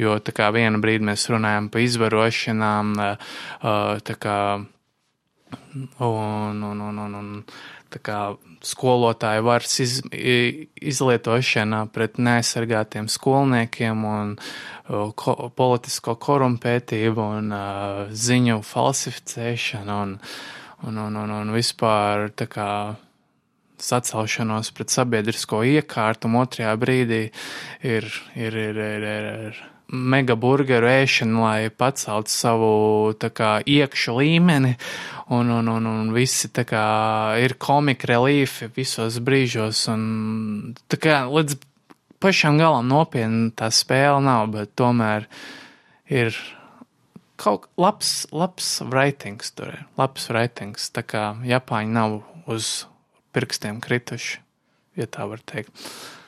jo tā kā vienu brīdi mēs runājam pa izvarošanām, tā kā. Un, un, un, un, un tā kā skolotāja varas iz, izlietošana pret neaizsargātiem skolniekiem un ko, politisko korumpētību un uh, ziņu falsificēšanu un, un, un, un, un vispār tā kā sacelšanos pret sabiedrisko iekārtumu otrajā brīdī ir, ir, ir, ir, ir, ir mega burgeru ēšanu, lai paceltu savu kā, iekšu līmeni, un, un, un, un visi kā, ir komika relīfi visos brīžos. Un, kā, līdz pašam galam nopietni tā spēle nav, bet tomēr ir kaut labs, labs writings tur ir. Labs writings, tā kā Japāņi nav uz pirkstiem krituši, ja tā var teikt.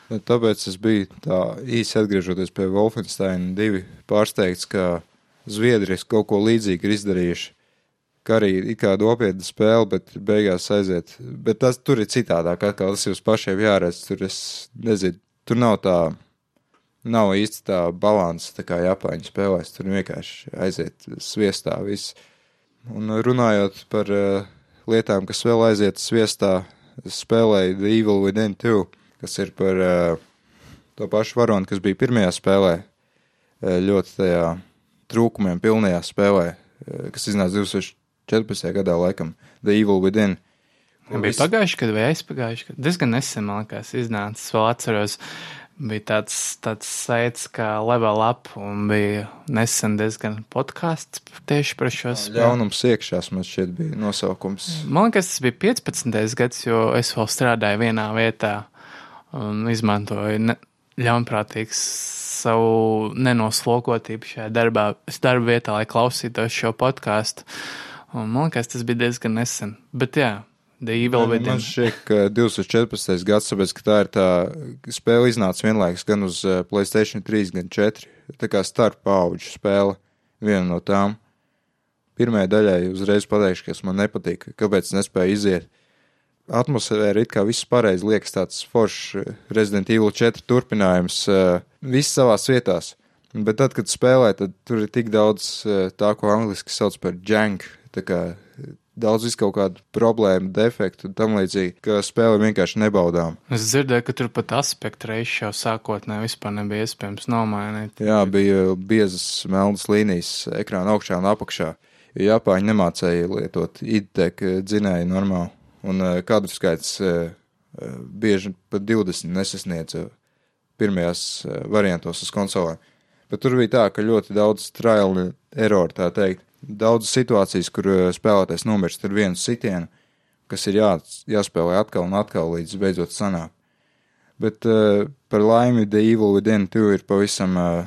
Nu, tāpēc es biju tā īsi atgriežoties pie Wolfensteina divi pārsteigts, ka Zviedrijas kaut ko līdzīgu ir izdarījuši. Kā arī ir kāda nopietna spēle, bet beigās aiziet. Bet tas tur ir citādāk, atkal tas jums pašiem jāredz. Tur es nezinu, tur nav tā, nav īsti tā balanss, tā kā Japāņu spēlēs. Tur vienkārši aiziet sviestā viss. Un runājot par uh, lietām, kas vēl aiziet sviestā, spēlēju The Evil Within 2 kas ir par uh, to pašu varoni, kas bija pirmajā spēlē, uh, ļoti tajā trūkumiem pilnajā spēlē, uh, kas iznāca 2014. gadā, laikam, The Evil Within. Bija viss... pagājuši, kad vai aizpagājuši, kad diezgan nesen, man liekas, iznācis, vēl atceros, bija tāds, tāds saits kā Level Up, un bija nesen diezgan podkāsts tieši par šo spēli. Ļaunums iekšās man šķiet bija nosaukums. Man liekas, tas bija 15. gads, jo es vēl strādāju vienā vietā un izmantoju ne, ļaunprātīgs savu nenoslogotību šajā darbā, darba vietā, lai klausītos šo podkāstu. Man liekas, tas bija diezgan nesen. Bet jā, The Evil Man Within. šķiet, ka 2014. gads, tāpēc, ka tā ir tā spēle iznāca vienlaikus gan uz uh, Playstation 3, gan 4. Tā kā starp paudžu spēle, viena no tām. Pirmajai daļai uzreiz pateikšu, kas man nepatīk, kāpēc nespēju iziet. Atmosfēra it kā viss pareizi liekas tāds foršs uh, Resident Evil 4 turpinājums, uh, viss savās vietās. Bet tad, kad spēlē, tad tur ir tik daudz uh, tā, ko angliski sauc par jank, tā kā daudz visu kaut kādu problēmu, defektu un tam līdzīgi, ka spēle vienkārši nebaudām. Es dzirdēju, ka tur pat aspektu reizes jau sākotnēji vispār nebija iespējams nomainīt. Jā, bija biezas melnas līnijas ekrāna augšā un apakšā. Japāņi nemācēja lietot IDTEK dzinēju normāli, un uh, kadru skaits uh, uh, bieži pat 20 nesasniedza pirmajās variantos uz konsolēm. Bet tur bija tā, ka ļoti daudz trial error, tā teikt. Daudz situācijas, kur spēlētājs nomirst ar vienu sitienu, kas ir jā, jāspēlē atkal un atkal līdz beidzot sanāk. Bet uh, par laimi The Evil Within 2 ir pavisam uh,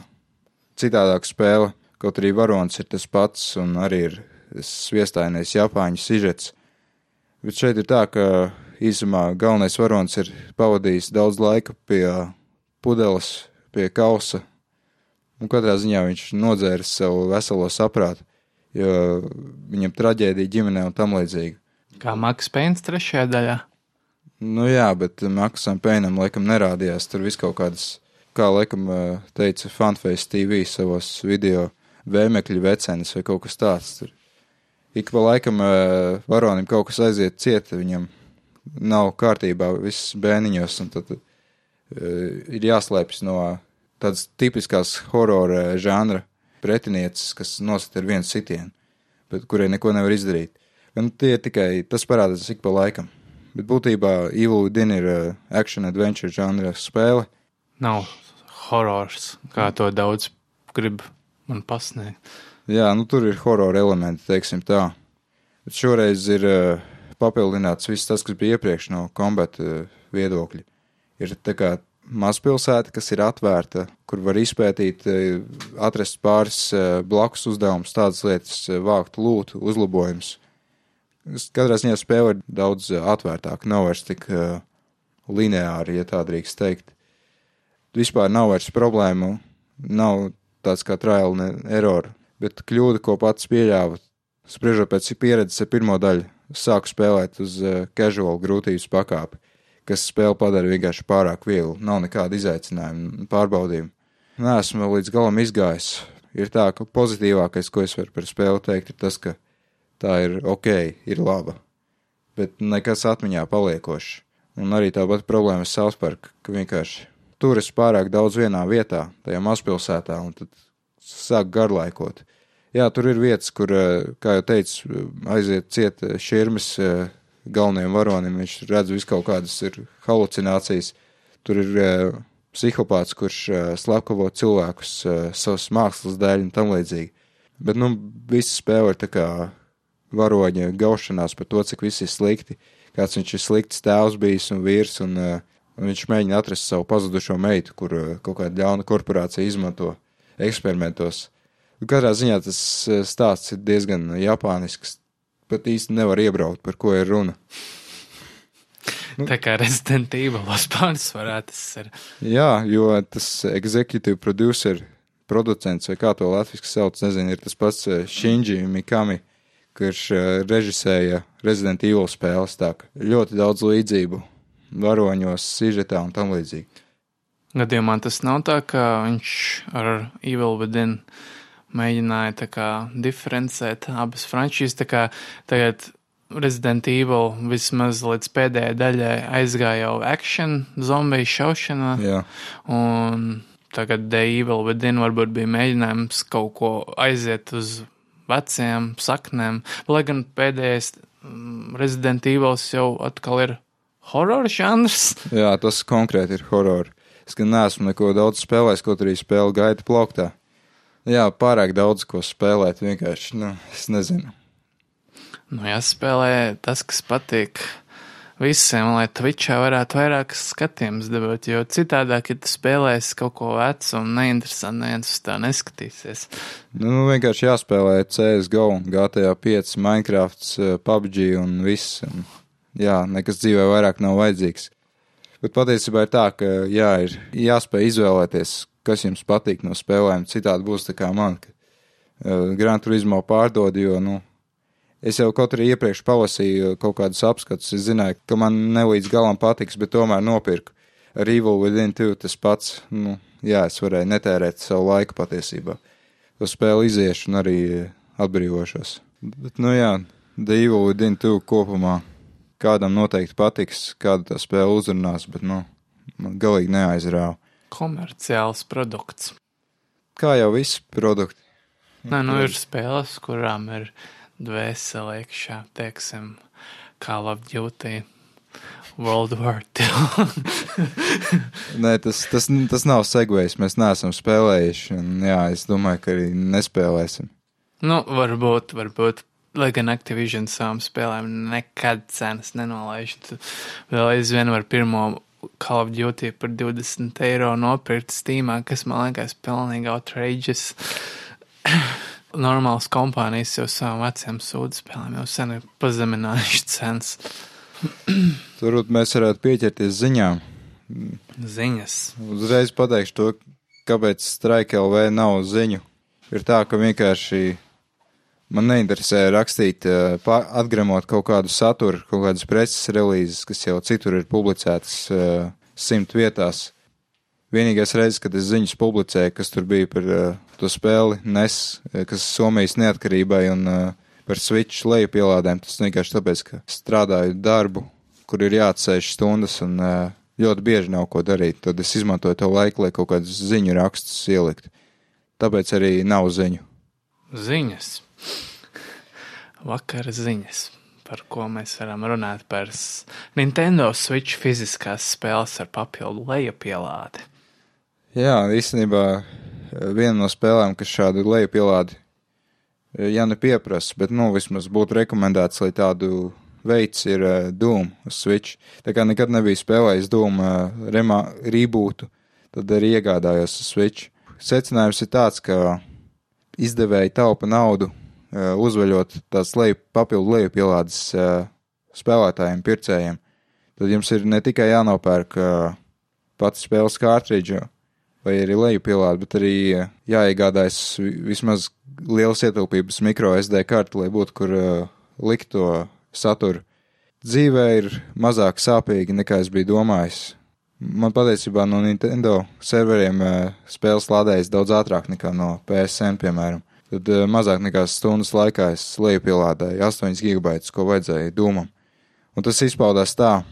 citādāka spēle, kaut arī varonis ir tas pats un arī ir sviestainais Japāņu sižets. Bet šeit ir tā, ka īsumā galvenais varonis ir pavadījis daudz laika pie pudeles, pie kausa, un katrā ziņā viņš nodzēris savu veselo saprātu, jo viņam traģēdija ģimenē un tam līdzīgi. Kā Maks Pēns trešajā daļā. Nu jā, bet Maksam Pēnam laikam nerādījās tur vis kaut kādas, kā laikam eh, teica Funface TV savos video, vēmekļu vecenis vai kaut kas tāds. Tur. Ik pa laikam eh, varonim kaut kas aiziet ciet, viņam nav kārtībā viss bēniņos, un tad uh, ir jāslēpjas no tādas tipiskās horora žanra pretinieces, kas nosita ar vienu sitienu, bet kurai neko nevar izdarīt. Un tie tikai tas parādās ik pa laikam. Bet būtībā Evil Within ir uh, action adventure žanra spēle. Nav horors, kā to daudz grib man pasniegt. Jā, nu tur ir horora elementi, teiksim tā. Bet šoreiz ir uh, papildināts viss tas, kas bija iepriekš no kombata uh, viedokļa. Ir tā kā mazpilsēta, kas ir atvērta, kur var izpētīt, uh, atrast pāris blakus uzdevumus, tādas lietas, vākt lūtu, uzlabojumus. Katrā ziņā spēle ir daudz atvērtāka, nav vairs tik lineāri, ja tā drīkst teikt. Vispār nav vairs problēmu, nav tāds kā trial and error, bet kļūda, ko pats pieļāva, spriežot pēc pieredzes ar pirmo daļu, sāku spēlēt uz uh, casual grūtības pakāpi, kas spēli padara vienkārši pārāk vieglu, nav nekāda izaicinājuma, pārbaudījuma. Nē, esmu līdz galam izgājis. Ir tā, ka pozitīvākais, ko es varu par spēli teikt, ir tas, ka tā ir ok, ir laba, bet nekas atmiņā paliekošs. Un arī tāpat problēma ar South Park, ka vienkārši tur es pārāk daudz vienā vietā, tajā mazpilsētā, un tad sāk garlaikot. Jā, tur ir vietas, kur, eh, kā jau teicu, aiziet ciet eh, šķirmes eh, galvenajam varonim, viņš redz visu kaut kādas halucinācijas. Tur ir psihopāts, kurš slepkavo cilvēkus savas mākslas dēļ un tam līdzīgi. Bet, nu, visa spēle ir tā kā varoņa gaušanās par to, cik viss ir slikti. Kāds viņš ir slikts tēvs bijis un vīrs, un, un viņš mēģina atrast savu pazudušo meitu, kur kaut kāda ļauna korporācija izmanto eksperimentos. Katrā ziņā tas stāsts ir diezgan japānisks. Pat īsti nevar iebraukt, par ko ir runa. Tā kā Resident Evil spānis varētu tas ir. Jā, jo tas executive producer, producents vai kā to latviski sauc, nezinu, ir tas pats Shinji Mikami, kurš režisēja Resident Evil spēles. Tā ļoti daudz līdzību varoņos, sižetā un tam līdzīgi. Gadījumā tas nav tā, ka viņš ar Evil Within mēģināja tā kā diferencēt abas frančīzes. Tā kā tagad Resident Evil vismaz līdz pēdējai daļai aizgāja jau action, zombiju šaušanā. Jā. Un tagad The Evil Within varbūt bija mēģinājums kaut ko aiziet uz veciem saknēm. Lai gan pēdējais mm, Resident Evil jau atkal ir horror žanrs. Jā, tas konkrēti ir horror. Es gan neesmu neko daudz spēlējis, kaut arī spēle gaita plauktā. Jā, pārāk daudz ko spēlēt, vienkārši, nu, es nezinu. Nu, jāspēlē tas, kas patīk visiem, lai Twitchā varētu vairāk skatījumus dabūt, jo citādāk, ja tu spēlēsi kaut ko vecu un neinteresantu, neviens uz tā neskatīsies. Nu, vienkārši jāspēlē CSGO, GTA 5, Minecraft, PUBG un viss. Un jā, nekas dzīvē vairāk nav vajadzīgs. Bet patiesībā ir tā, ka jā, ir jāspēj izvēlēties, kas jums patīk no spēlēm. Citādi būs tā kā man, ka uh, Gran Turismo pārdod, jo, nu, es jau kaut arī iepriekš palasīju kaut kādus apskatus, es zināju, ka man nelīdz galam patiks, bet tomēr nopirku. Ar Evil Within 2 tas pats, nu, jā, es varēju netērēt savu laiku patiesībā. To spēli iziešu un arī atbrīvošos. Bet, nu jā, The Evil Within 2 kopumā kādam noteikti patiks, kāda tā spēle uzrunās, bet, nu, man galīgi neaizrāva. Komerciāls produkts. Kā jau visi produkti. Nē, nu ir spēles, kurām ir dvēsele iekšā, teiksim, Call of Duty. World War II. Nē, tas, tas, tas nav segvējis. Mēs neesam spēlējuši. Un, jā, es domāju, ka arī nespēlēsim. nu, varbūt, varbūt, lai gan Activision savām spēlēm nekad cenas nenolaiž. Tu Vēl aizvien var pirmo Call of Duty par 20 eiro nopirkt Steamā, kas man liekas pilnīgi outrageous. Normāls kompānijas jau savām vecajām sūdu spēlēm jau sen ir pazeminājuši cenas. Turbūt mēs varētu pieķerties ziņām. Ziņas. Uzreiz pateikšu to, kāpēc Strike LV nav ziņu. Ir tā, ka vienkārši man neinteresē rakstīt, eh, atgremot kaut kādu saturu, kaut kādas preces relīzes, kas jau citur ir publicētas eh, simt vietās. Vienīgais reizes, kad es ziņas publicēju, kas tur bija par uh, to spēli NES, eh, kas Somijas neatkarībai un par Switch lejupielādēm, tas vienkārši tāpēc, ka strādāju darbu, kur ir jāatsēž stundas un ļoti bieži nav ko darīt. Tad es izmantoju to laiku, lai kaut kādus ziņu rakstus ielikt. Tāpēc arī nav ziņu. Ziņas. Vakara ziņas, par ko mēs varam runāt par Nintendo Switch fiziskās spēles ar papildu lejupielādi. Jā, īstenībā eh, viena no spēlēm, kas šādu lejupielādi, eh, ja ne pieprasa, bet, nu, vismaz būtu rekomendēts, lai tādu veids ir uh, Doom uz Switch. Tā kā nekad nebija spēlējis Doom uh, remā, rebootu, tad arī iegādājos Switch. Secinājums ir tāds, ka izdevēji taupa naudu, uzveļot tās leju, papildu lejupielādes uh, spēlētājiem, pircējiem. Tad jums ir ne tikai jānopērk uh, pats spēles kārtridžu, vai arī lejupielāde, bet arī uh, jāiegādājas vi- vismaz liels ietilpības micro SD karti, lai būtu kur uh, likt to saturu. Dzīvē ir mazāk sāpīgi nekā es biju domājis. Man patiesībā no Nintendo serveriem uh, spēles lādējas daudz ātrāk nekā no PSN, piemēram. Tad uh, mazāk nekā stundas laikā es lejupielādēju 8 gigabaitus, ko vajadzēja dūmam. Un tas izpaudās tā,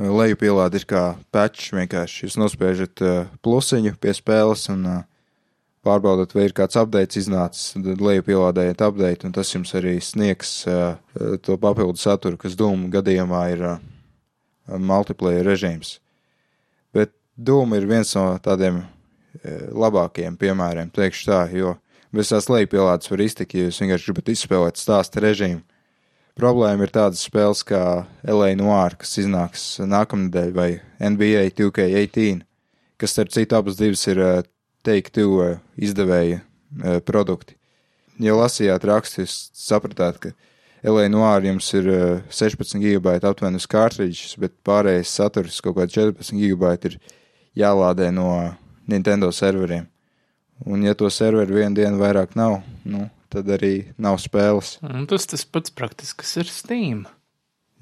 lejupielāde ir kā patch vienkārši. Jūs nospiežat uh, plusiņu pie spēles un uh, pārbaudat, vai ir kāds updates iznācis, tad lejupielādējat update, un tas jums arī sniegs to papildu saturu, kas Doom gadījumā ir multiplayer režīms. Bet Doom ir viens no tādiem labākajiem piemēriem, teikšu tā, jo bez tās lejupielādes var iztikt, ja jūs vienkārši gribat izspēlēt stāsta režīmu. Problēma ir tādas spēles kā LA Noir, kas iznāks nākamnedēļ, vai NBA 2K18, kas, starp citu, abas divas ir uh, Take-Two uh, izdevēja uh, produkti. Ja lasījāt rakstu, jūs sapratāt, ka LA Noir jums ir uh, 16 gigabaita aptuveni uz kārtridžas, bet pārējais saturs, kaut kādi 14 gigabaiti, ir jālādē no Nintendo serveriem. Un ja to serveru vienu dienu vairāk nav, nu, tad arī nav spēles. Un tas tas pats praktisks ir Steam.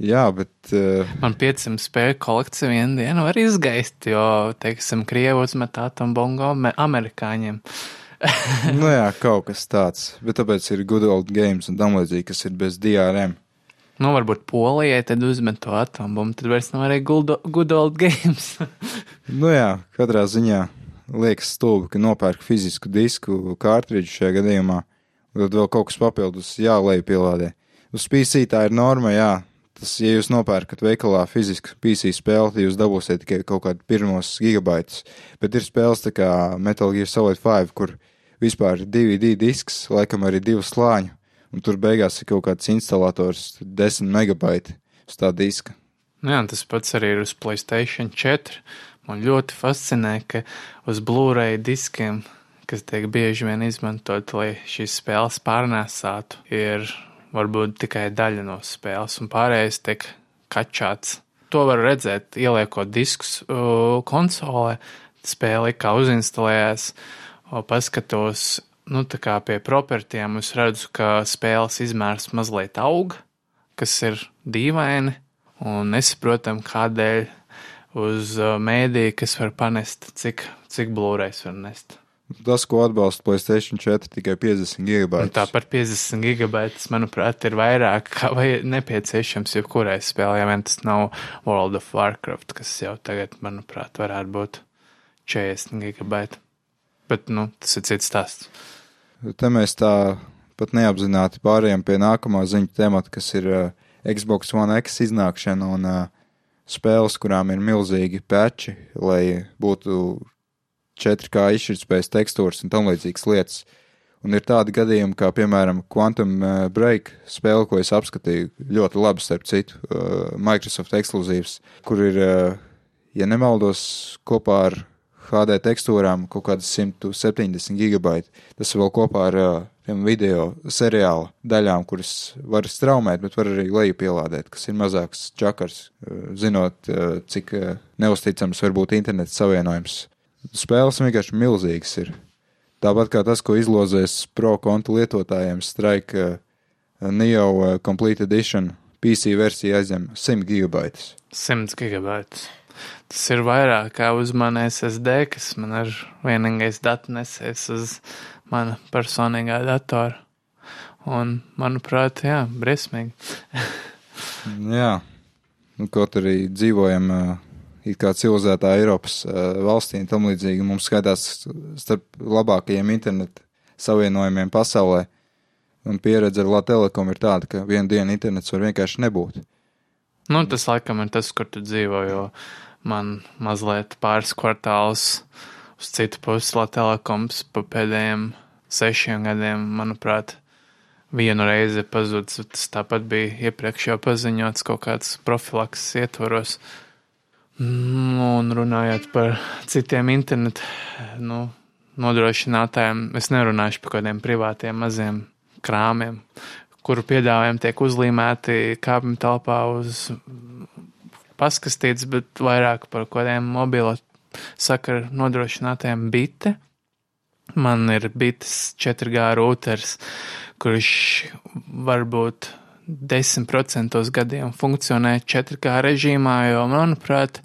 Jā, bet uh, Man 500 spēļu kolekcija vienu dienu var izgaist, jo, teiksim, Krievi uzmet atombongo ame- amerikāņiem. nu jā, kaut kas tāds. Bet tāpēc ir good old games un tam līdzīgi, kas ir bez DRM. Nu, varbūt Polijai tad uzmet to atombombu, tad vairs nav arī good old games. Nu jā, katrā ziņā liekas stulbi, ka nopērk fizisku disku kārtridžu šajā gadījumā, un tad vēl kaut kas papildus jālēj pielādē. Uz PC tā ir norma, jā. Tas, ja jūs nopērkat veikalā fizisku PC spēli, tad jūs dabūsiet tikai kaut kādu pirmos gigabaitus. Bet ir spēles tā kā Metal Gear Solid 5, kur vispār ir DVD disks, laikam arī divu slāņu, un tur beigās ir kaut kāds instalators 10 megabaiti uz tā diska. Nu Jā, tas pats arī ir uz Playstation 4. Man ļoti fascinē, ka uz Blu-ray diskiem, kas tiek bieži vien izmantot, lai šīs spēles pārnēsātu, ir varbūt tikai daļa no spēles, un pārējais tiek kačāts. To var redzēt, ieliekot diskus konsolē, spēle kā uzinstalējās, paskatos, nu, tā kā pie propertiem, es redzu, ka spēles izmērs mazliet aug, kas ir dīvaini, un nesaprotam, kādēļ uz uh, mēdīju, kas var panest, cik, cik blūrais var nest. Tas, ko atbalsta Playstation 4, tikai 50 gigabaitus. Tāpat 50 gigabaitus, manuprāt, ir vairāk vai nepieciešams jebkurai spēlē, ja vien tas nav World of Warcraft, kas jau tagad, manuprāt, varētu būt 40 gigabaiti. Bet, nu, tas ir cits stāsts. Te mēs tā pat neapzināti pārējām pie nākamā ziņu temata, kas ir uh, Xbox One X iznākšana un uh, spēles, kurām ir milzīgi peči, lai būtu 4K izšķirtspējas tekstūras un tam līdzīgas lietas. Un ir tādi gadījumi, kā piemēram Quantum uh, Break spēle, ko es apskatīju ļoti labi, starp citu, uh, Microsoft ekskluzīvs, kur ir, uh, ja nemaldos, kopā ar HD tekstūrām kaut kādas 170 gigabaiti. Tas vēl kopā ar tiem video seriāla daļām, kuras var straumēt, bet var arī leju pielādēt, kas ir mazāks čakars, zinot, cik neusticams var būt interneta savienojums Spēles vienkārši milzīgas ir. Tāpat kā tas, ko izlozēs pro kontu lietotājiem, Strike Neo Complete Edition PC versija aizņem 100 gigabaitus. 100 gigabaitus. Tas ir vairāk kā uz mana SSD, kas man ir vienīgais datu nesējis uz mana personīgā datora. Un, manuprāt, jā, briesmīgi. jā, nu, kaut arī dzīvojam it kā civilizētā Eiropas valstī un tam līdzīgi mums skaitās starp labākajiem internetu savienojumiem pasaulē. Un pieredze ar Latviju ir tāda, ka vienu dienu internets var vienkārši nebūt. Nu, tas laikam ir tas, kur tu dzīvo, jo man mazliet pāris kvartāls uz citu pusi Latvijas pa pēdējiem sešiem gadiem, manuprāt, vienu reizi pazudis. Tas tāpat bija iepriekš jau paziņots kaut kāds profilaks ietvaros. Nu, un runājot par citiem internetu nu, nodrošinātājiem, es nerunāšu par kādiem privātiem maziem krāmiem, kuru piedāvājumi tiek uzlīmēti kāpņu telpā uz paskastīts, bet vairāk par kādiem mobilo sakaru nodrošinātājiem bite. Man ir bites 4G routers, kurš varbūt 10% gadiem funkcionē 4K režīmā, jo, manuprāt,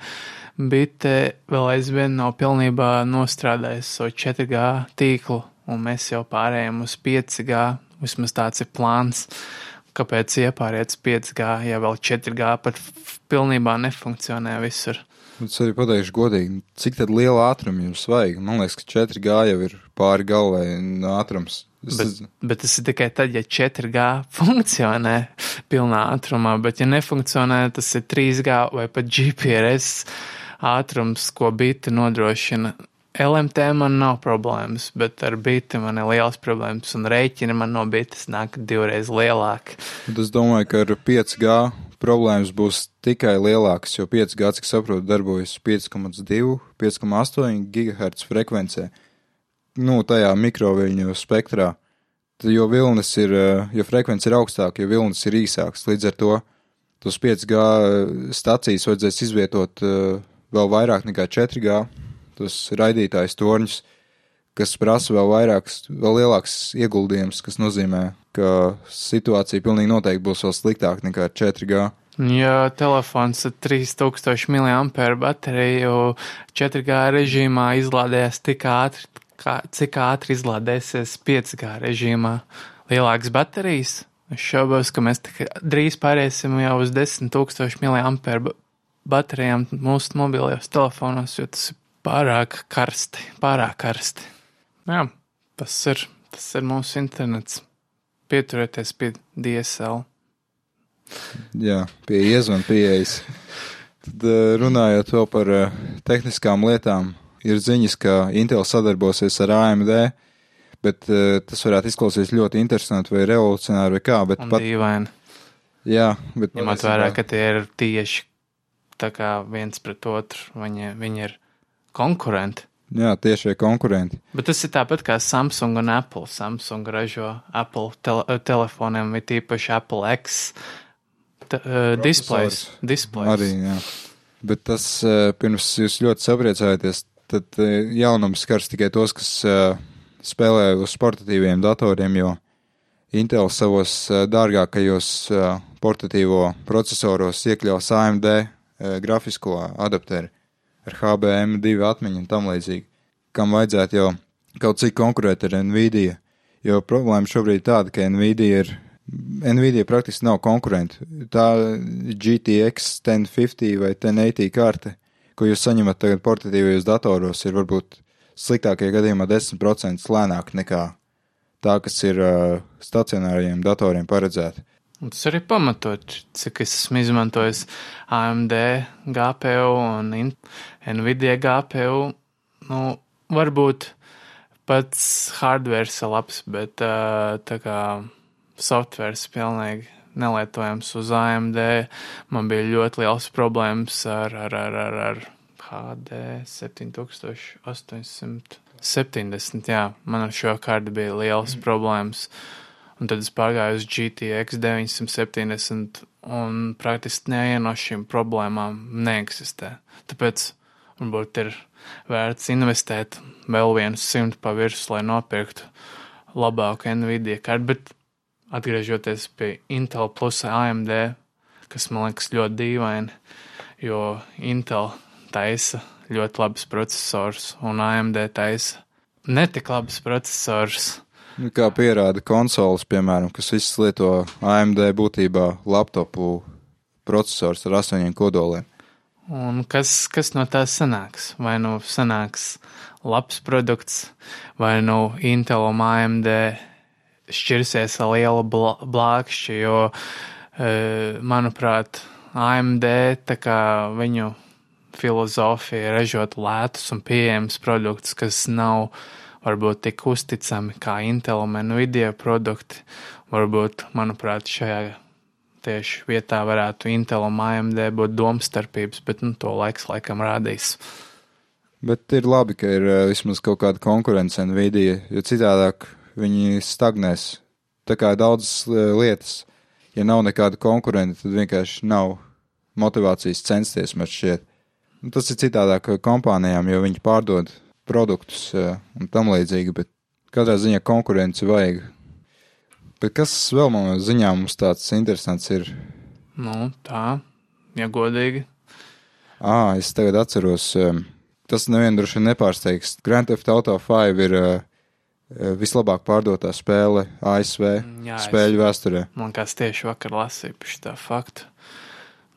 bite vēl aizvien nav pilnībā nostrādājis savu so 4G tīklu, un mēs jau pārējām uz 5G, vismaz tāds ir plāns. Kāpēc iepāriet uz 5G, ja vēl 4G pat pilnībā nefunkcionē visur? Es arī pateikšu godīgi, cik liela ātruma jums vajag. Man liekas, ka 4G jau ir pāri galvai ātrums. Es... Bet, bet tas ir tikai tad, ja 4G funkcionē pilnā ātrumā, bet ja nefunkcionē, tas ir 3G vai pat GPS ātrums, ko biti nodrošina. LMT man nav problēmas, bet ar biti man ir liels problēmas, un rēķini man no bites nāk divreiz lielāki. Es domāju, ka ar 5G problēmas būs tikai lielākas, jo 5G, cik saprotu, darbojas 5,2, 5,8 GHz frekvencē nu, tajā mikroviļņu spektrā, tad, jo vilnis ir, eh, jo frekvence ir augstāka, jo vilnis ir īsāks. Līdz ar to tos 5G stacijas vajadzēs izvietot uh, vēl vairāk nekā 4G, tos raidītājs torņus, kas prasa vēl vairāks, vēl lielāks ieguldījums, kas nozīmē, ka situācija pilnīgi noteikti būs vēl sliktāka nekā 4G. Ja telefons ar 3000 mAh bateriju 4G režīmā izlādējas tik ātri, kā, cik ātri izlādēsies 5G režīmā lielākas baterijas. Es šaubos, ka mēs drīz pāriesim jau uz 10,000 mAh baterijām mūsu mobilajos telefonos, jo tas ir pārāk karsti. Pārāk karsti. Jā, tas ir, tas ir mūsu internets. Pieturieties pie DSL. Jā, pie iezvanu pieejas. Tad eh, runājot vēl par eh, tehniskām lietām, ir ziņas, ka Intel sadarbosies ar AMD, bet uh, tas varētu izklausīties ļoti interesanti vai revolucionāri vai kā. Bet Un pat dīvaini. Jā, bet. Ņemot vērā, ka tie ir tieši tā kā viens pret otru, viņi, viņi ir konkurenti. Jā, tiešie konkurenti. Bet tas ir tāpat kā Samsung un Apple. Samsung ražo Apple tele telefoniem, ir tīpaši Apple X uh, displejs. displejs. Arī, jā. Bet tas, uh, pirms jūs ļoti sapriecājaties, tad uh, jaunums skars tikai tos, kas uh, spēlē uz portatīviem datoriem, jo Intel savos uh, dārgākajos uh, portatīvo procesoros iekļaus AMD uh, grafisko adapteri ar HBM2 atmiņu un tam līdzīgi, kam vajadzētu jau kaut cik konkurēt ar Nvidia. Jo problēma šobrīd ir tāda, ka Nvidia ir. Nvidia praktiski nav konkurenti. Tā GTX 1050 vai 1080 karte, ko jūs saņemat tagad portatīvajos datoros, ir varbūt sliktākajā gadījumā 10% lēnāk nekā tā, kas ir uh, stacionāriem datoriem paredzēta. Un tas arī pamatot, cik es esmu izmantojis AMD GPU un Nvidia GPU. Nu, varbūt pats hardware ir labs, bet uh, tā kā software pilnīgi nelietojams uz AMD. Man bija ļoti liels problēmas ar, ar, ar, ar, ar HD 7870. Jā, man ar šo kārtu bija liels mm. problēmas. Un tad es pārgāju uz GTX 970, un praktiski neviena no šīm problēmām neeksistē. Tāpēc varbūt ir vērts investēt vēl vienu simtu pa virsmu, lai nopirktu labāku Nvidia kartu. Bet atgriežoties pie Intel plus AMD, kas man liekas ļoti dīvaini, jo Intel taisa ļoti labs processors un AMD taisa netik labs processors. Nu, kā pierāda konsoles, piemēram, kas visas lieto AMD būtībā laptopu processors ar astoņiem kodoliem. Un kas, kas no tā sanāks? Vai nu sanāks labs produkts, vai nu Intel un AMD šķirsies ar lielu blākšķi, jo, e, manuprāt, AMD tā kā viņu filozofija ražot lētus un pieejams produktus, kas nav varbūt tik uzticami kā Intel un Nvidia produkti. Varbūt, manuprāt, šajā tieši vietā varētu Intel un AMD būt domstarpības, bet nu, to laiks laikam rādīs. Bet ir labi, ka ir uh, vismaz kaut kāda konkurence Nvidia, jo citādāk viņi stagnēs. Tā kā daudzas uh, lietas, ja nav nekāda konkurenta, tad vienkārši nav motivācijas censties, man šķiet. Nu, tas ir citādāk kompānijām, jo viņi pārdod produktus uh, un tam līdzīgi, bet katrā ziņā konkurence vajag. Bet kas vēl man ziņā mums tāds interesants ir? Nu, tā, ja godīgi. Ā, es tagad atceros, tas nevienu droši vien nepārsteigs. Grand Theft Auto 5 ir uh, vislabāk pārdotā spēle ASV Jā, spēļu es, vēsturē. Man kāds tieši vakar lasīja par šo faktu.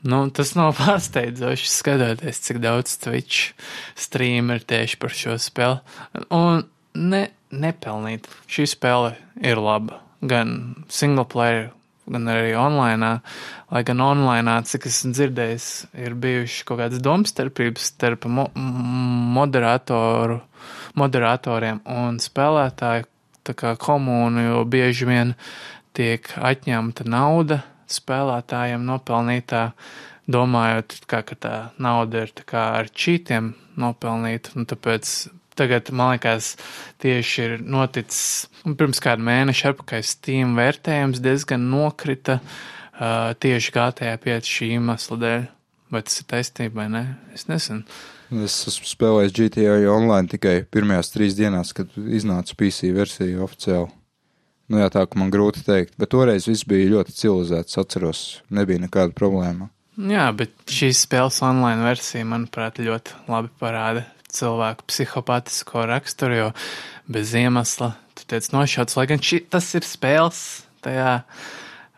Nu, tas nav pārsteidzoši skatoties, cik daudz Twitch streamu ir tieši par šo spēli. Un ne, nepelnīt. Šī spēle ir laba gan single player, gan arī online. Lai gan online, cik esmu dzirdējis, ir bijušas kaut kādas domstarpības starp mo moderatoru, moderatoriem un spēlētāju komunu, jo bieži vien tiek atņemta nauda spēlētājiem nopelnītā, domājot, kā, ka tā nauda ir tā ar čītiem nopelnīta, tāpēc tagad, man liekas, tieši ir noticis pirms kāda mēneša atpakaļ Steam vērtējums diezgan nokrita uh, tieši GTA 5 šī iemesla dēļ. Vai tas ir taisnība vai nē? Es nezinu. Es esmu spēlējis GTA online tikai pirmajās trīs dienās, kad iznāca PC versija oficiāli. Nu jā, tā, ka man grūti teikt, bet toreiz viss bija ļoti civilizēts, atceros, nebija nekāda problēma. Jā, bet šīs spēles online versija, manuprāt, ļoti labi parāda cilvēku psihopātisko raksturu, jo bez iemesla tu tiec nošauts, lai gan šī, tas ir spēles, tajā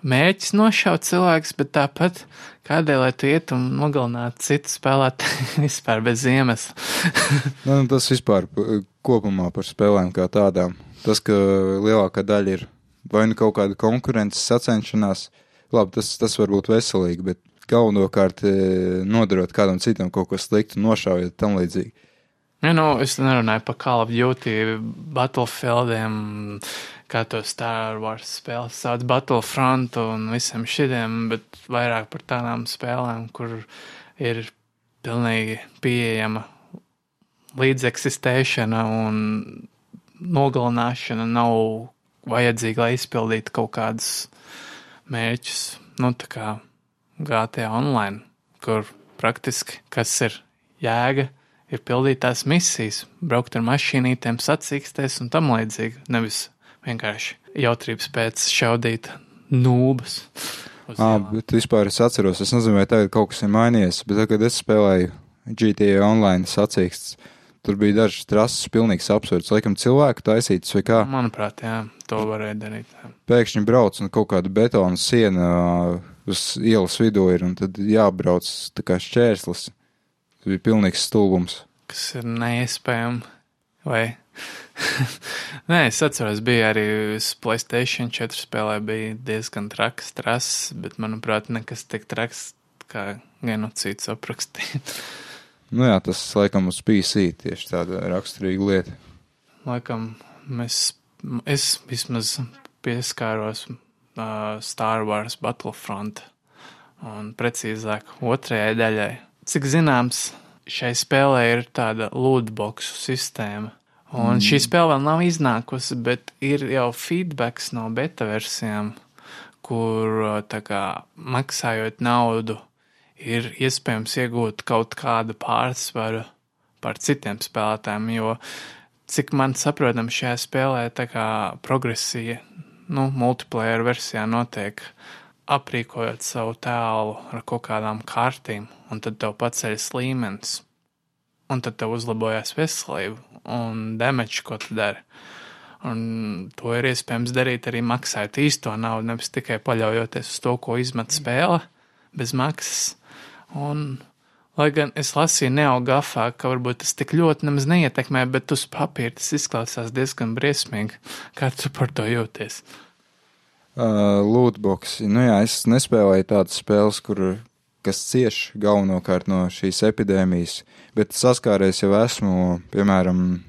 mērķis nošaut cilvēks, bet tāpat kādēļ, lai tu iet un nogalinātu citu spēlētāju vispār bez iemesla. nu, tas vispār kopumā par spēlēm kā tādām. Tas, ka lielākā daļa ir vai nu kaut kāda konkurences sacenšanās, labi, tas, tas var būt veselīgi, bet galvenokārt eh, nodarot kādam citam kaut ko sliktu, nošaujot tam līdzīgi. Ja, nu, es nerunāju par Call of Duty, Battlefieldiem, kā to Star Wars spēles sauc, Battlefront un visam šitiem, bet vairāk par tādām spēlēm, kur ir pilnīgi pieejama līdzeksistēšana un nogalināšana nav vajadzīga, lai izpildītu kaut kādus mērķus. Nu, tā kā GTA online, kur praktiski kas ir jēga, ir pildīt tās misijas, braukt ar mašīnītēm, sacīksties un tam līdzīgi. Nevis vienkārši jautrības pēc šaudīt nūbas. Ah, bet vispār es atceros, es nezinu, vai tagad kaut kas ir mainījies, bet tad, kad es spēlēju GTA online sacīksts, tur bija dažas trases pilnīgs absurds. Laikam cilvēku taisītas vai kā. Manuprāt, jā, to varēja darīt. Jā. Pēkšņi brauc un kaut kāda betona siena uz ielas vidū ir, un tad jābrauc tā kā šķērslis. Tas bija pilnīgs stulbums. Kas ir neiespējami. Vai? Nē, es atceros, bija arī Playstation 4 spēlē, bija diezgan traks trases, bet, manuprāt, nekas tik traks kā genocīds aprakstīt. Nu jā, tas laikam uz PC tieši tāda raksturīga lieta. Laikam, mēs, es vismaz pieskāros uh, Star Wars Battlefront un precīzāk otrajai daļai. Cik zināms, šai spēlē ir tāda lootboxu sistēma. Un šī spēle vēl nav iznākusi, bet ir jau feedbacks no beta versijām, kur kā maksājot naudu, ir iespējams iegūt kaut kādu pārsvaru par citiem spēlētājiem, jo, cik man saprotam, šajā spēlē tā kā progresija, nu, multiplayer versijā notiek aprīkojot savu tēlu ar kaut kādām kārtīm, un tad tev paceļas līmenis, un tad tev uzlabojas veselība un damage, ko tu dari. Un to ir iespējams darīt arī maksājot īsto naudu, nevis tikai paļaujoties uz to, ko izmet spēle bez maksas. Un, lai gan es lasīju neaugafā, ka varbūt tas tik ļoti nemaz neietekmē, bet uz papīra tas izklausās diezgan briesmīgi. Kā tu par to jūties? Uh, Lootboxi. Nu jā, es nespēlēju tādas spēles, kur kas cieš galvenokārt no šīs epidēmijas, bet saskāries jau esmu, piemēram,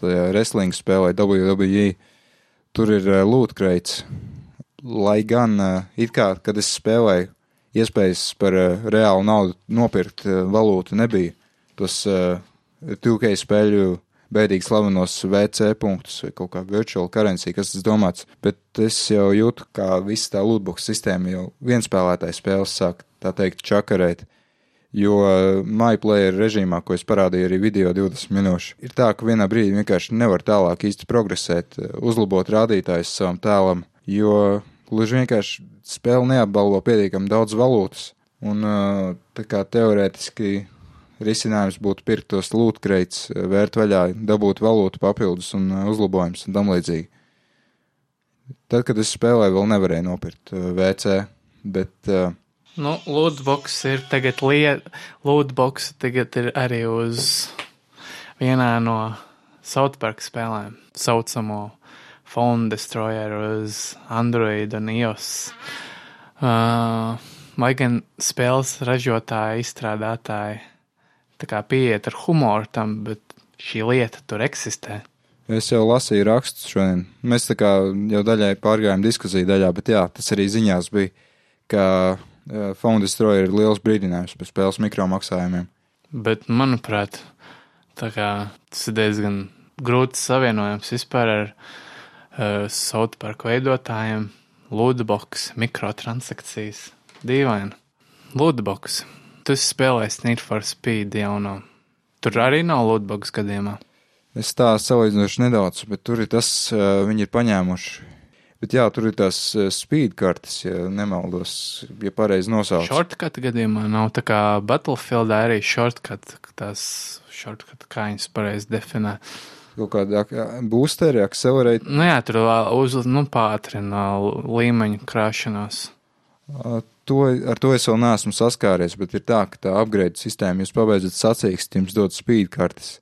tajā wrestling spēlē WWE. Tur ir uh, lootkreits. Lai gan uh, it kā, kad es spēlēju, iespējas par uh, reālu naudu nopirkt uh, valūtu nebija. Tos uh, 2K spēļu bēdīgi slavenos VC punktus vai kaut kā virtual currency, kas tas domāts. Bet es jau jūtu, kā visa tā lootbox sistēma jau vienspēlētāja spēles sāk, tā teikt, čakarēt. Jo MyPlayer režīmā, ko es parādīju arī video 20 minūšu, ir tā, ka vienā brīdī vienkārši nevar tālāk īsti progresēt, uzlabot rādītājus savam tēlam, jo gluži vienkārši spēle neapbalvo pietiekami daudz valūtas. Un tā kā teorētiski risinājums būtu pirkt tos lūtkreits, vērt vaļā, dabūt valūtu papildus un uzlabojums un tam līdzīgi. Tad, kad es spēlēju, vēl nevarēju nopirkt VC, bet uh, Nu, lootbox ir tagad lieta, lootbox tagad ir arī uz vienā no South Park spēlēm, saucamo Phone Destroyer uz Android un iOS. Uh, lai gan spēles ražotāji, izstrādātāji pieiet ar humoru tam, bet šī lieta tur eksistē. Es jau lasīju rakstus šodien. Mēs tā kā jau daļai pārgājām diskusiju daļā, bet jā, tas arī ziņās bija, ka uh, Phone Destroyer ir liels brīdinājums par spēles mikromaksājumiem. Bet, manuprāt, tā kā tas ir diezgan grūti savienojams vispār ar uh, South Park veidotājiem. Lootbox, mikrotransakcijas, dīvaini. Lootbox. Tu spēlēsi Need for Speed jauno. Tur arī nav lootbox gadījumā. Es tā salīdzinoši nedaudz, bet tur ir tas, uh, viņi ir paņēmuši. Bet jā, tur ir tās uh, speed kartes, ja nemaldos, ja pareizi nosauc. Shortcut gadījumā nav tā kā Battlefieldā arī shortcut, tās shortcut, kā viņas pareizi definē. Kaut kāda boosteri, accelerate. Nu jā, tur uz, nu, pātrina līmeņu krāšanos. Uh, to, ar to es vēl neesmu saskāries, bet ir tā, ka tā upgrade sistēma, jūs pabeidzat sacīkst, jums dod speed kartes.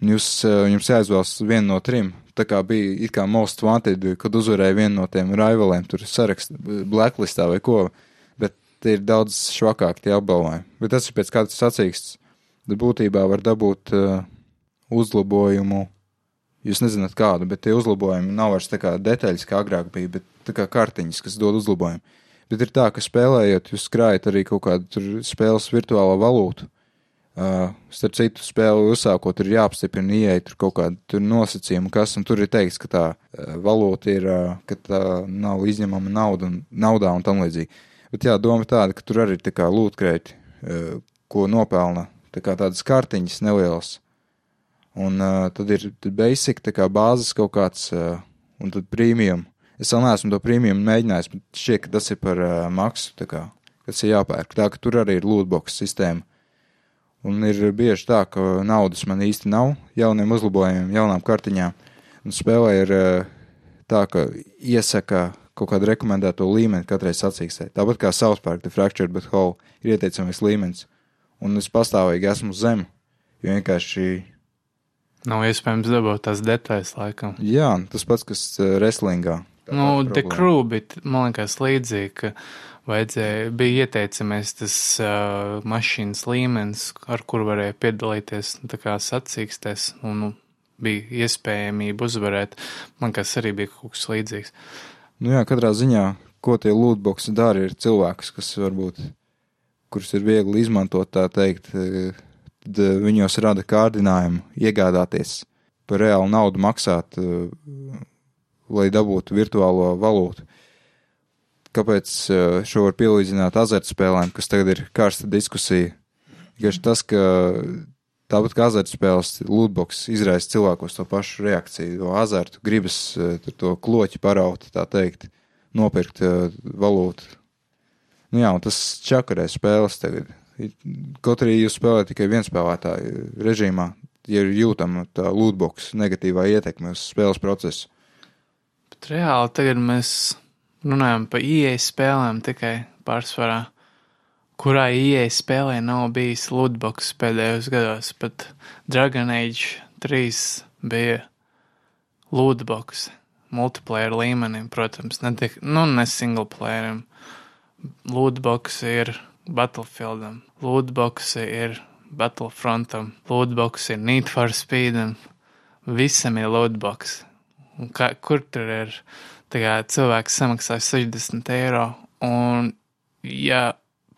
Un jūs, jums jāizvēlas vienu no trim. Tā kā bija it kā most wanted, kad uzvarēja vienu no tiem rivaliem, tur sarakst blacklistā vai ko, bet ir daudz švakāk tie apbalvojumi. Bet tas ir pēc kādas sacīksts. Tad būtībā var dabūt uh, uzlabojumu. Jūs nezināt kādu, bet tie uzlabojumi nav vairs tā kā detaļas, kā agrāk bija, bet tā kā kartiņas, kas dod uzlabojumu. Bet ir tā, ka spēlējot, jūs krājat arī kaut kādu spēles virtuālo valūtu. Uh, starp citu, spēli uzsākot, ir jāapstiprina ieeja, tur kaut kāda nosacījuma, kas, un tur ir teikts, ka tā uh, valūta ir, uh, ka tā nav izņemama nauda un naudā un tam līdzīgi. Bet jā, doma tāda, ka tur arī ir tā kā lūtkreiti, uh, ko nopelna tā kā tādas kartiņas nelielas. Un uh, tad ir tad basic, tā kā bāzes kaut kāds, uh, un tad premium. Es vēl neesmu to premium mēģinājis, bet šķiet, ka tas ir par uh, maksu, kā, kas ir jāpērk. Tā ka tur arī ir lootbox sistēma. Un ir bieži tā, ka naudas man īsti nav jauniem uzlabojumiem, jaunām kartiņām. Un spēlē ir uh, tā, ka iesaka kaut kādu rekomendēto līmeni katrai sacīkstē. Tāpat kā South Park, The Fractured But Whole ir ieteicamais līmenis. Un es pastāvīgi esmu zem, jo vienkārši Nav iespējams dabūt tās detaļas, laikam. Jā, tas pats, kas uh, wrestlingā. Nu, The. Crew bija, man liekas, līdzīgi, ka vajadzēja, bija ieteicamies tas uh, mašīnas līmenis, ar kur varēja piedalīties, nu, tā kā sacīkstes, un nu, bija iespējamība uzvarēt. Man liekas, arī bija kaut kas līdzīgs. Nu jā, katrā ziņā, ko tie lootboxi dara, ir cilvēks, kas varbūt, kurus ir viegli izmantot, tā teikt, eh, tad viņos rada kārdinājumu iegādāties par reālu naudu maksāt, eh, lai dabūtu virtuālo valūtu. Kāpēc eh, šo var pielīdzināt azartspēlēm, kas tagad ir karsta diskusija? Tieši tas, ka tāpat kā azartspēles, lootbox izraisa cilvēkos to pašu reakciju, to azartu, gribas eh, to kloķi paraut, tā teikt, nopirkt valūtu. Nu jā, un tas čakarē spēles tagad. Kaut arī jūs spēlējat tikai vienspēlētāju režīmā, ja ir jūtama tā lootbox negatīvā ietekme uz spēles procesu. Bet reāli tagad mēs runājam par ieejas spēlēm tikai pārsvarā. Kurā ieejas spēlē nav bijis lootbox pēdējos gados, pat Dragon Age 3 bija lootbox. Multiplayer līmenim, protams, ne, tik, nu, ne single playerim. Lootbox ir Battlefieldam, lootbox ir Battlefrontam, lootbox ir Need for Speedam. Visam ir lootbox. Un kā, kur tur ir? Kā cilvēks samaksāja 60 eiro, un, ja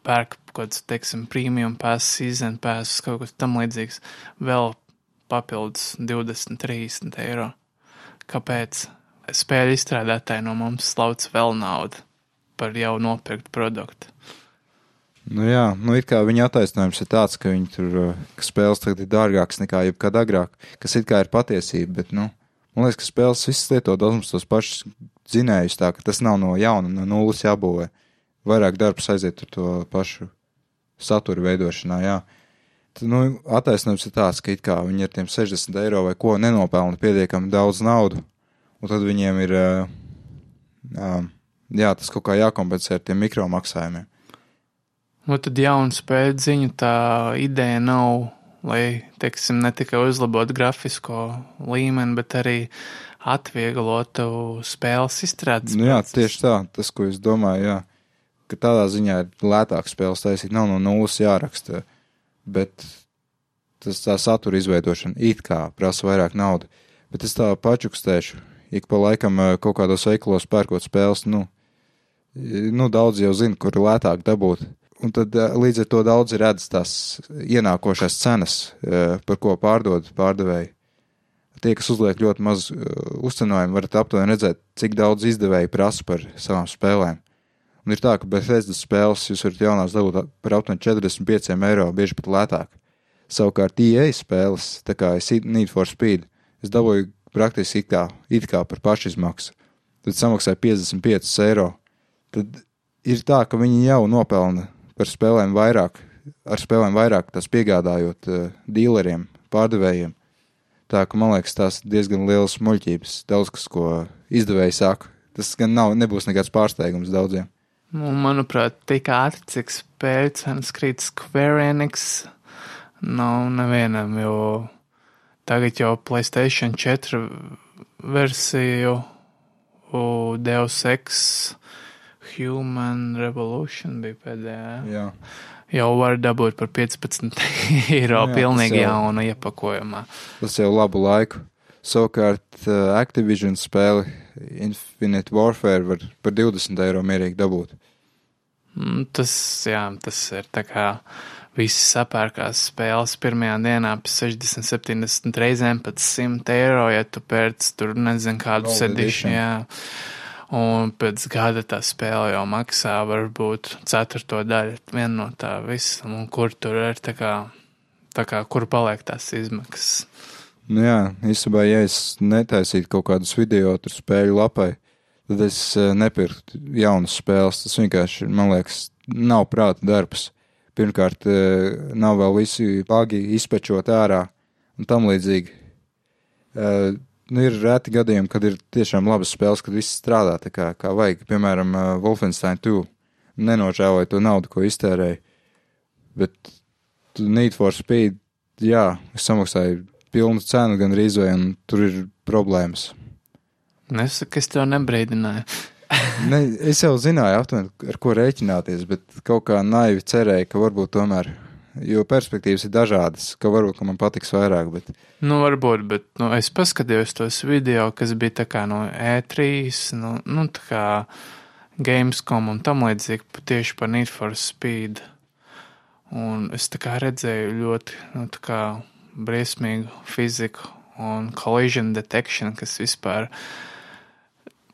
pērk kaut kāds, teiksim, premium pass, season pass, kaut kas tam līdzīgs, vēl papildus 20, 30 eiro. Kāpēc? Spēļu izstrādātāji no mums slauc vēl naudu par jau nopirktu produktu. Nu jā, nu it kā viņa attaisnojums ir tāds, ka viņi tur, uh, ka spēles tagad ir dārgākas nekā jebkad agrāk, kas it kā ir patiesība, bet, nu, man liekas, ka spēles visas lieto daudz tos pašus dzinējus, tā ka tas nav no jauna, no nulles jābūvē. Vairāk darbs aiziet ar to pašu satura veidošanā, jā. Tad, nu, attaisnojums ir tāds, ka it kā viņi ar tiem 60 eiro vai ko nenopelna pietiekami daudz naudu, un tad viņiem ir, uh, jā, tas kaut kā jākompensē ar tiem mikromaksājumiem. Nu, tad jaunu spēļu ziņu tā ideja nav, lai, teiksim, ne tikai uzlabotu grafisko līmeni, bet arī atvieglotu spēles izstrādes. Nu, jā, tieši tā, tas, ko es domāju, jā, ka tādā ziņā ir lētāk spēles taisīt, nav no nulles jāraksta, bet tas tā satura izveidošana it kā prasa vairāk naudas. Bet es tā pačukstēšu, ik pa laikam eh, kaut kādos veikalos pērkot spēles, nu, eh, nu daudz jau zina, kur lētāk dabūt. Un tad eh, līdz ar to daudz redz tās ienākošās cenas, eh, par ko pārdod pārdevēji. Tie, kas uzliek ļoti maz uh, uzcenojumu, varat aptuveni redzēt, cik daudz izdevēji prasa par savām spēlēm. Un ir tā, ka Bethesda spēles jūs varat jaunās dabūt par aptuveni 45 eiro, bieži pat lētāk. Savukārt EA spēles, tā kā es Need for Speed, es dabūju praktiski it kā, it kā par pašizmaksu. Tad samaksāju 55 eiro. Tad ir tā, ka viņi jau nopelna par spēlēm vairāk, ar spēlēm vairāk tās piegādājot uh, dīleriem, pārdevējiem. Tā ka man liekas, tās diezgan liels muļķības. Daudz kas, ko izdevēji saka, tas gan nav, nebūs nekāds pārsteigums daudziem. Nu, manuprāt, tik ātri, cik spēļu cenas krīt Square Enix, nav nevienam, jo tagad jau Playstation 4 versiju Deus Ex Human Revolution bija pēdējā. Jā. Jau var dabūt par 15 eiro jā, pilnīgi jau- jaunu iepakojumā. Tas jau labu laiku. Savukārt uh, Activision spēli Infinite Warfare var par 20 eiro mierīgi dabūt. Mm, Tas, jā, tas ir tā kā visi sapērkās spēles pirmajā dienā pa 60, 70 reizēm pat 100 eiro, ja tu pērc tur nezinu kādu jā. Un pēc gada tā spēle jau maksā varbūt ceturto daļu vien no tā visa, un kur tur ir tā kā, tā kā kur paliek tās izmaksas. Nu jā, īstenībā, ja es netaisītu kaut kādus video tur spēļu lapai, tad es eh, nepirktu jaunas spēles. Tas vienkārši, man liekas, nav prāta darbs. Pirmkārt, eh, nav vēl visi bagi izpečot ārā un tam līdzīgi. Nu, ir reti gadījumi, kad ir tiešām labas spēles, kad viss strādā tā kā, kā vajag. Piemēram, Wolfenstein 2 nenožēloja to naudu, ko iztērēja. Bet Need for Speed, jā, es samaksāju pilnu cenu gan rīzvai, un tur ir problēmas. Nesaka, es tev nebrīdināju. ne, es jau zināju, aptuveni, ar ko rēķināties, bet kaut kā naivi cerēju, ka varbūt tomēr, jo perspektīvas ir dažādas, ka varbūt ka man patiks vairāk. Bet... Nu, varbūt, bet nu, es paskatījos tos video, kas bija tā kā no E3, nu, nu tā kā Gamescom un tam līdzīgi tieši par Need for Speed. Un es tā kā redzēju ļoti, nu, tā kā briesmīgu fiziku un collision detection, kas vispār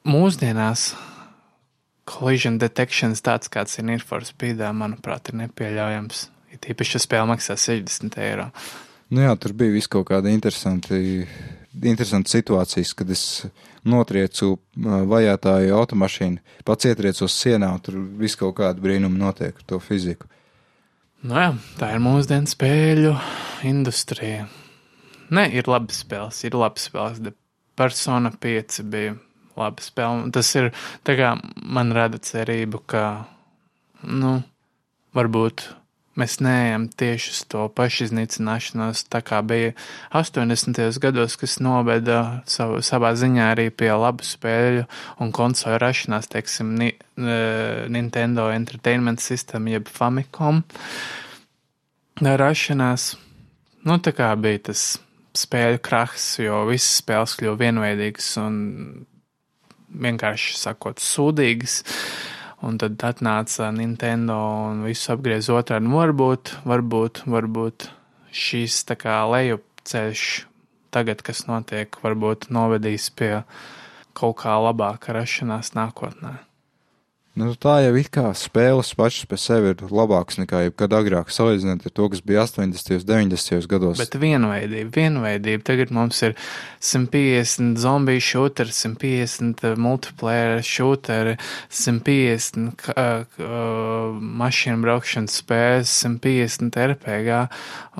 mūsdienās collision detection tāds, kāds ir Need for Speedā, manuprāt, ir nepieļaujams. Ir tīpaši, ja spēle maksā 60 eiro. Nu jā, tur bija viss kaut kāda interesanti, interesanti situācijas, kad es notriecu vajātāju automašīnu, pats ietriecos sienā, un tur viss kaut kāda brīnuma notiek ar to fiziku. Nu jā, tā ir mūsdienu spēļu industrija. Nē, ir labi spēles, ir labi spēles. Persona 5 bija laba spēle. Tas ir, tā kā man rada cerību, ka, nu, varbūt mēs neejam tieši uz to pašiznīcināšanos, tā kā bija 80. gados, kas noveda savu, savā ziņā arī pie labu spēļu un konsolu rašanās, teiksim, ni, Nintendo Entertainment System jeb Famicom rašanās. Nu, tā kā bija tas spēļu krahs, jo visas spēles kļuva vienveidīgas un vienkārši sakot sūdīgas. Un tad atnāca Nintendo un visu apgriez otrādi. Nu, varbūt, varbūt, varbūt šīs tā kā lejupceļš tagad, kas notiek, varbūt novedīs pie kaut kā labāka rašanās nākotnē. Nu, tā jau it kā spēles pašas pēc sevi ir labākas nekā jebkad agrāk, salīdzinot ar to, kas bija 80. un 90. gados. Bet vienveidība, vienveidība. Tagad mums ir 150 zombiju šūteri, 150 multiplayer šūteri, 150 uh, uh, mašīnu braukšanas spēles, 150 RPG.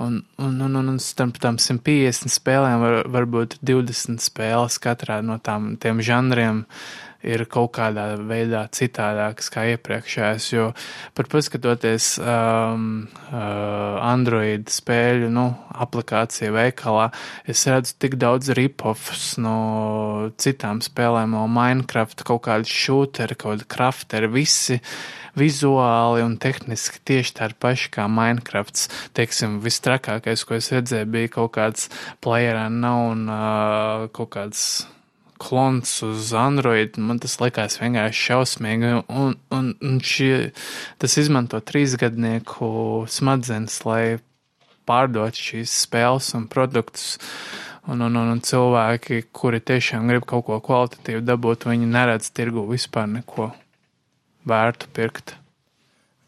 Un, un, un, un, un starp tam 150 spēlēm var, var būt 20 spēles katrā no tām žanriem. Uh, ir kaut kādā veidā citādākas kā iepriekšējās, jo par paskatoties um, uh, Android spēļu, nu, aplikāciju veikalā, es redzu tik daudz rip-offs no citām spēlēm, no Minecraft, kaut kādi šūteri, kaut kādi krafteri, visi vizuāli un tehniski tieši tādi paši kā Minecraft. Teiksim, vistrakākais, ko es redzēju, bija kaut kāds player unknown, uh, kaut kāds klons uz Android, man tas likās vienkārši šausmīgi. Un, un, un šie, tas izmanto trīsgadnieku smadzenes, lai pārdot šīs spēles un produktus. Un, un, un, un cilvēki, kuri tiešām grib kaut ko kvalitatīvu dabūt, viņi neredz tirgu vispār neko vērtu pirkt.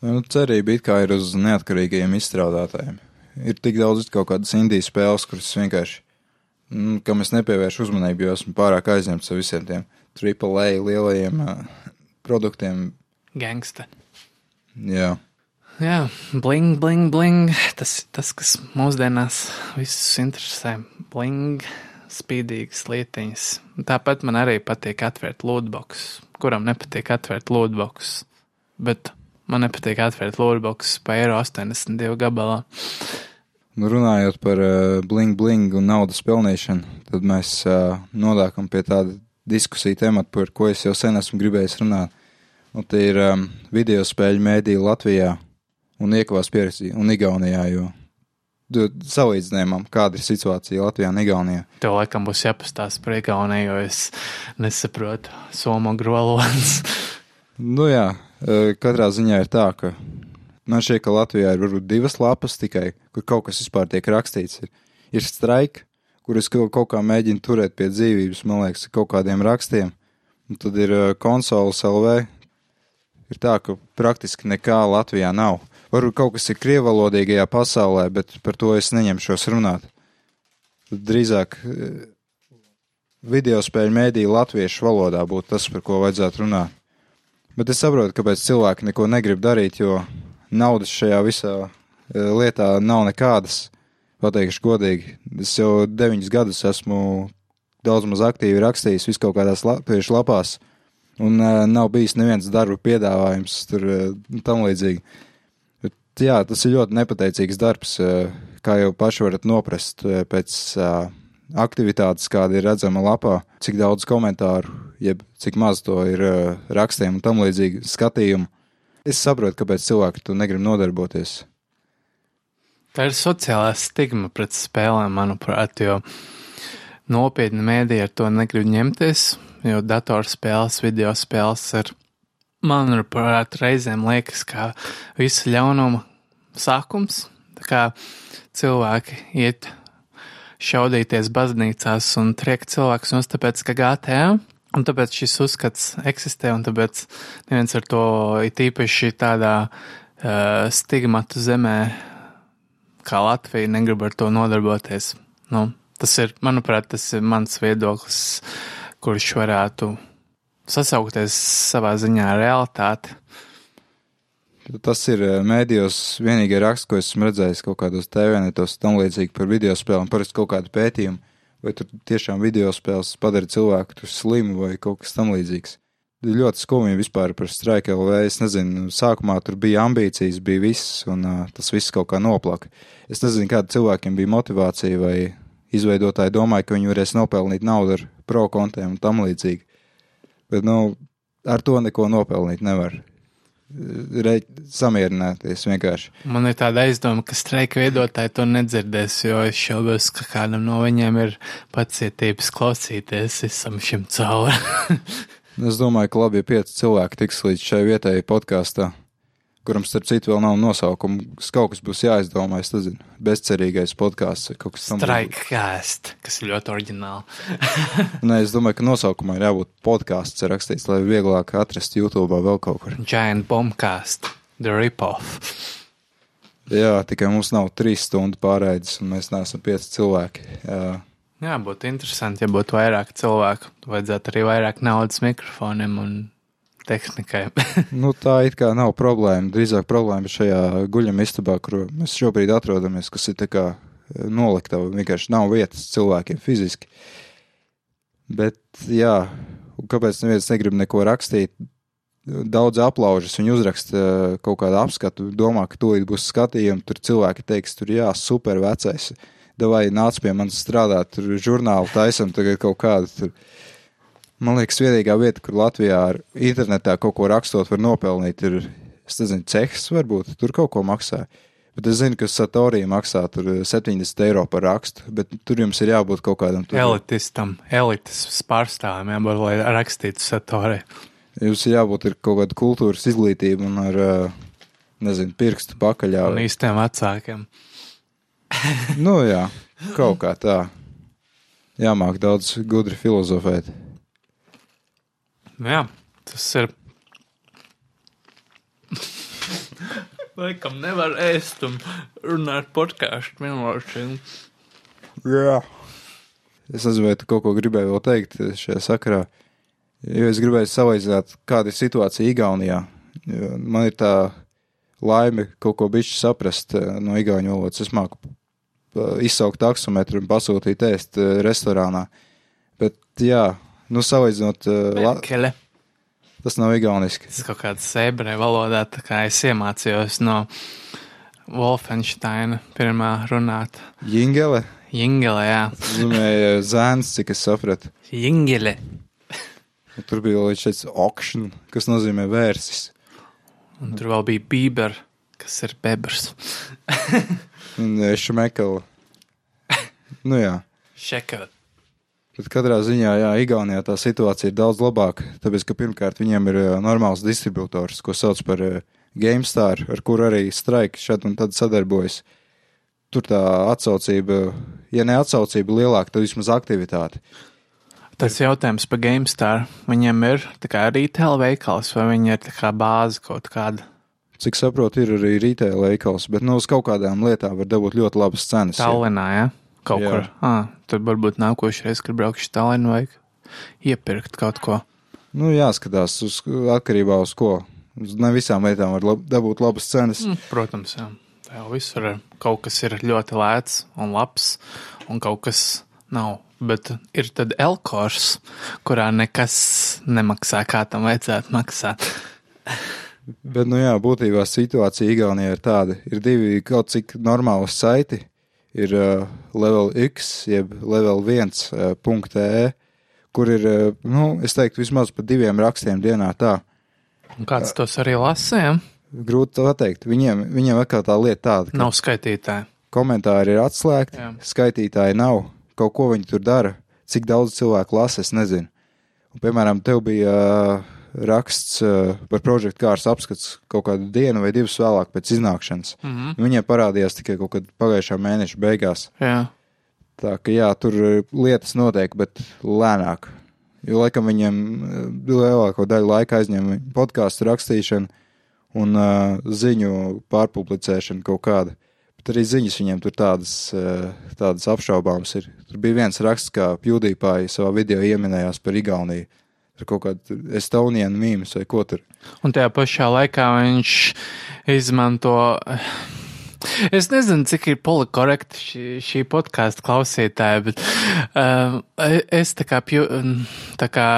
Nu, cerība it kā ir uz neatkarīgajiem izstrādātājiem. Ir tik daudz kaut kādas indijas spēles, kuras vienkārši kam es nepievēršu uzmanību, jo esmu pārāk aizņemts ar visiem tiem AAA lielajiem uh, produktiem. Gangsta. Jā. Jā, bling, bling, bling. Tas, tas kas mūsdienās visus interesē. Bling, spīdīgas lietiņas. Tāpat man arī patīk atvērt lootbox. Kuram nepatīk atvērt lootbox? Bet man nepatīk atvērt lootbox pa eiro 82 gabalā. Nu, runājot par uh, bling bling un naudas pelnīšanu, tad mēs uh, nonākam pie tāda diskusija temata, par ko es jau sen esmu gribējis runāt. Un tie ir um, video spēļu mēdīja Latvijā un iekavās pieredzi un Igaunijā, jo salīdzinājumam, kāda ir situācija Latvijā un Igaunijā. Tev laikam būs jāpastāsta par Igauniju, jo es nesaprotu somu grolons. nu jā, katrā ziņā ir tā, ka Man šķiet, ka Latvijā ir varbūt divas lapas tikai, kur kaut kas vispār tiek rakstīts. Ir, ir straika, kurus kaut kā mēģina turēt pie dzīvības, man liekas, kaut kādiem rakstiem. Un tad ir uh, konsoles LV. Ir tā, ka praktiski nekā Latvijā nav. Varbūt kaut kas ir krievalodīgajā pasaulē, bet par to es neņemšos runāt. Tad drīzāk uh, video spēļu mēdīja latviešu valodā būtu tas, par ko vajadzētu runāt. Bet es saprotu, kāpēc cilvēki neko negrib darīt, jo naudas šajā visā uh, lietā nav nekādas. Pateikšu godīgi, es jau deviņus gadus esmu daudz maz aktīvi rakstījis vis kaut kādās latviešu lapās, un uh, nav bijis neviens darba piedāvājums tur uh, tam līdzīgi. Bet, jā, tas ir ļoti nepateicīgs darbs, uh, kā jau paši varat noprast uh, pēc uh, aktivitātes, kāda ir redzama lapā, cik daudz komentāru, jeb cik maz to ir uh, rakstiem un tam līdzīgi skatījumu. Es saprotu, kāpēc cilvēki to negrib nodarboties. Tā ir sociālā stigma pret spēlēm, manuprāt, jo nopietni mēdīji ar to negrib ņemties, jo datorspēles, video spēles ir, manuprāt, reizēm liekas kā visa ļaunuma sākums. Tā kā cilvēki iet šaudīties baznīcās un triek cilvēkus mums tāpēc, ka GTA, un tāpēc šis uzskats eksistē, un tāpēc neviens ar to it īpaši tādā uh, stigmatu zemē kā Latvija negrib ar to nodarboties. Nu, Tas ir, manuprāt, tas ir mans viedoklis, kurš varētu sasaukties savā ziņā ar realitāti. Tas ir mēdījos vienīgie raksts, ko esmu redzējis kaut kādos TV-netos tam līdzīgi par video spēlēm, parasti kaut kādu pētījumu, vai tur tiešām video spēles padara cilvēku slimu vai kaut kas tam līdzīgs. Ļoti skumji vispār par Strike LV. Es nezinu, sākumā tur bija ambīcijas, bija viss, un uh, tas viss kaut kā noplaka. Es nezinu, kāda cilvēkiem bija motivācija vai izveidotāji domāja, ka viņi varēs nopelnīt naudu ar pro kontiem un tam līdzīgi. Bet, nu, ar to neko nopelnīt nevar. Re, samierināties vienkārši. Man ir tāda aizdoma, ka streika veidotāji to nedzirdēs, jo es šaubos, ka kādam no viņiem ir pacietības klausīties visam šim cauri. es domāju, ka labi, ja pieci cilvēki tiks līdz šai vietai podkāstā kuram starp citu vēl nav nosaukuma. Kaut kas būs jāizdomā, es nezinu, bezcerīgais podkāsts vai kaut kas tams. Strikecast, kas ir ļoti oriģināli. Nē, es domāju, ka nosaukumā ir jābūt podkāsts rakstīts, lai vieglāk atrast YouTube vēl kaut kur. Giant Bombcast, The Rip-Off. Jā, tikai mums nav trīs stundu pārēdes, un mēs neesam pieci cilvēki. Jā. Jā, būtu interesanti, ja būtu vairāk cilvēku. Vajadzētu arī vairāk naudas mikrofoniem un tehnikai. nu, tā it kā nav problēma. Drīzāk problēma ir šajā guļamā istabā, kur mēs šobrīd atrodamies, kas ir eh, noliktava. Vienkārši nav vietas cilvēkiem fiziski. Bet, jā, kāpēc neviens negrib neko rakstīt? Daudz aplaužas, viņi uzraksta eh, kaut kādu apskatu, domā, ka tūlīt būs skatījumi, tur cilvēki teiks, tur jā, super vecais, vai nāc pie manis strādāt, tur žurnālu taisam tagad kaut kādu. Tur Man liekas, vienīgā vieta, kur Latvijā ar internetā kaut ko rakstot, var nopelnīt, ir, nezinu, cehs varbūt, tur kaut ko maksā. Bet es zinu, ka Satorija maksā 70 eiro par rakstu, bet tur jums ir jābūt kaut kādam tur. Elitistam, elites pārstāvim jābūt, lai rakstītu Satoriju. Jums ir jābūt ar kaut kādu kultūras izglītību un ar, nezinu, pirkstu pakaļā. Un īstiem vecākiem. nu jā, kaut kā tā. Jāmāk daudz gudri filozofēt. Nu jā, tas ir. Laikam nevar ēst un runāt podkāstu vienlaicīgi. Jā. Es nezinu, vai tu kaut ko gribēji vēl teikt šajā sakarā. Jo es gribēju salīdzināt, kāda ir situācija Igaunijā. Jo man ir tā laime kaut ko bišķi saprast eh, no igauņu valodas. Es māku eh, izsaukt taksometru un pasūtīt ēst eh, restorānā. Bet jā, Nu, salīdzinot, uh, tas nav igauniski. Tas kaut kāds ebreju valodā, tā kā es iemācījos no Wolfensteina pirmā runāt. Jingele? Jingele, jā. Tas nozīmē zēns, cik es sapratu. Jingele. Un tur bija līdz šeit auction, kas nozīmē vērsis. Un tur vēl bija bīber, kas ir bebrs. Un šmekala. Nu jā. Šekala. Bet katrā ziņā, jā, Igaunijā tā situācija ir daudz labāka. Tāpēc, ka pirmkārt viņiem ir normāls distributors, ko sauc par GameStar, ar kuru arī Strike šad un tad sadarbojas. Tur tā atsaucība, ja ne atsaucība lielāka, tad vismaz aktivitāte. Tas jautājums par GameStar. Viņiem ir kā retail veikals, vai viņi ir kā bāze kaut kāda? Cik saprotu, ir arī retail veikals, bet nu, uz kaut kādām lietām var dabūt ļoti labas cenas. Tallinā, ja? Kaut Jā. kur. Ah, tad varbūt nākošais, kad braukšu Tallinu, vajag iepirkt kaut ko. Nu, jāskatās uz atkarībā uz ko. Uz ne visām lietām var lab, dabūt labas cenas. Mm, protams, jā. Tā jau visur ir. Kaut kas ir ļoti lēts un labs, un kaut kas nav. Bet ir tad Elkors, kurā nekas nemaksā, kā tam vajadzētu maksāt. Bet, nu jā, būtībā situācija Igaunijā ir tāda. Ir divi kaut cik normāli saiti. Ir uh, level X, jeb level 1, uh, kur ir, uh, nu, es teiktu, vismaz pa diviem rakstiem dienā tā. Un kāds tos arī lasīja? Grūti to pateikt. Viņiem, viņiem atkal tā lieta tāda, ka Nav skaitītāji. komentāri ir atslēgti, Jā. skaitītāji nav, kaut ko viņi tur dara, cik daudz cilvēku lasa, es nezinu. Un, piemēram, tev bija uh, raksts uh, par projektu kārs apskats kaut kādu dienu vai divas vēlāk pēc iznākšanas. Mm -hmm. Viņiem parādījās tikai kaut kad pagājušā mēneša beigās. Jā. Tā ka jā, tur uh, lietas notiek, bet lēnāk. Jo laikam viņiem uh, lielāko daļu laika aizņem podkāstu rakstīšana un uh, ziņu pārpublicēšana kaut kāda. Bet arī ziņas viņiem tur tādas, tādas apšaubāmas ir. Tur bija viens raksts, kā Pjūdīpāji savā video ieminējās par Igauniju. Tur kaut kāda Estonijas mīmīms vai ko tur. Un tajā pašā laikā viņš izmanto. Es nezinu, cik ir polikorekti šī, šī podkāstu klausītāja, bet uh, es tā kā, pju, tā kā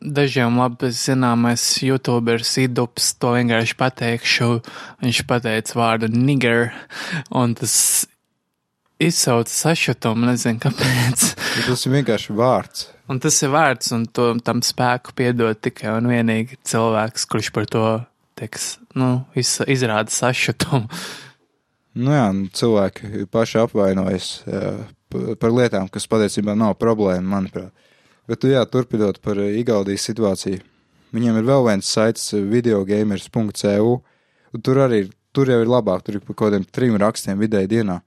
dažiem labi zināmais youtuberis Idups to vienkārši pateikšu. Viņš pateica vārdu nigger, un tas izsauca sašutumu, nezinu kāpēc. Bet tas ir vienkārši vārds. Un tas ir vērts, un to, tam spēku piedod tikai un vienīgi cilvēks, kurš par to teiks, nu, iz, izrāda sašutumu. Nu jā, nu, cilvēki paši apvainojas pa- par lietām, kas patiesībā nav problēma, manuprāt. Bet, jā, turpinot par eh, Igaunijas situāciju, viņiem ir vēl viens saits, eh, videogamers.eu. un Tur arī tur jau ir labāk, tur ir par kaut kādiem trim rakstiem vidēji dienā.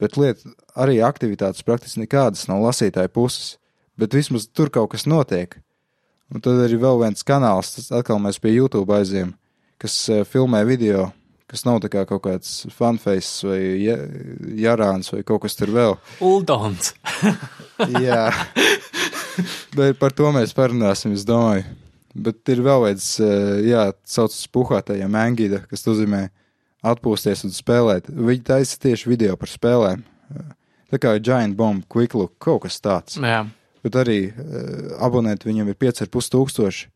Bet lieta, arī aktivitātes praktiski nekādas nav lasītāja puses, bet vismaz tur kaut kas notiek. Un tad arī vēl viens kanāls, tas atkal mēs pie YouTube aizjām, kas eh, filmē video, kas nav tā kā kaut kāds fanface vai ja- jarāns vai kaut kas tur vēl. Uldons. Jā, bet par to mēs parunāsim, es domāju. Bet ir vēl viens, eh, jā, saucas puhātajā mangīda, kas nozīmē atpūsties un spēlēt. Viņi taisa tieši video par spēlēm. Tā kā Giant Bomb, Quick Look, kaut kas tāds. Jā. Bet arī uh, abonenti viņam ir 5,5 tūkstoši.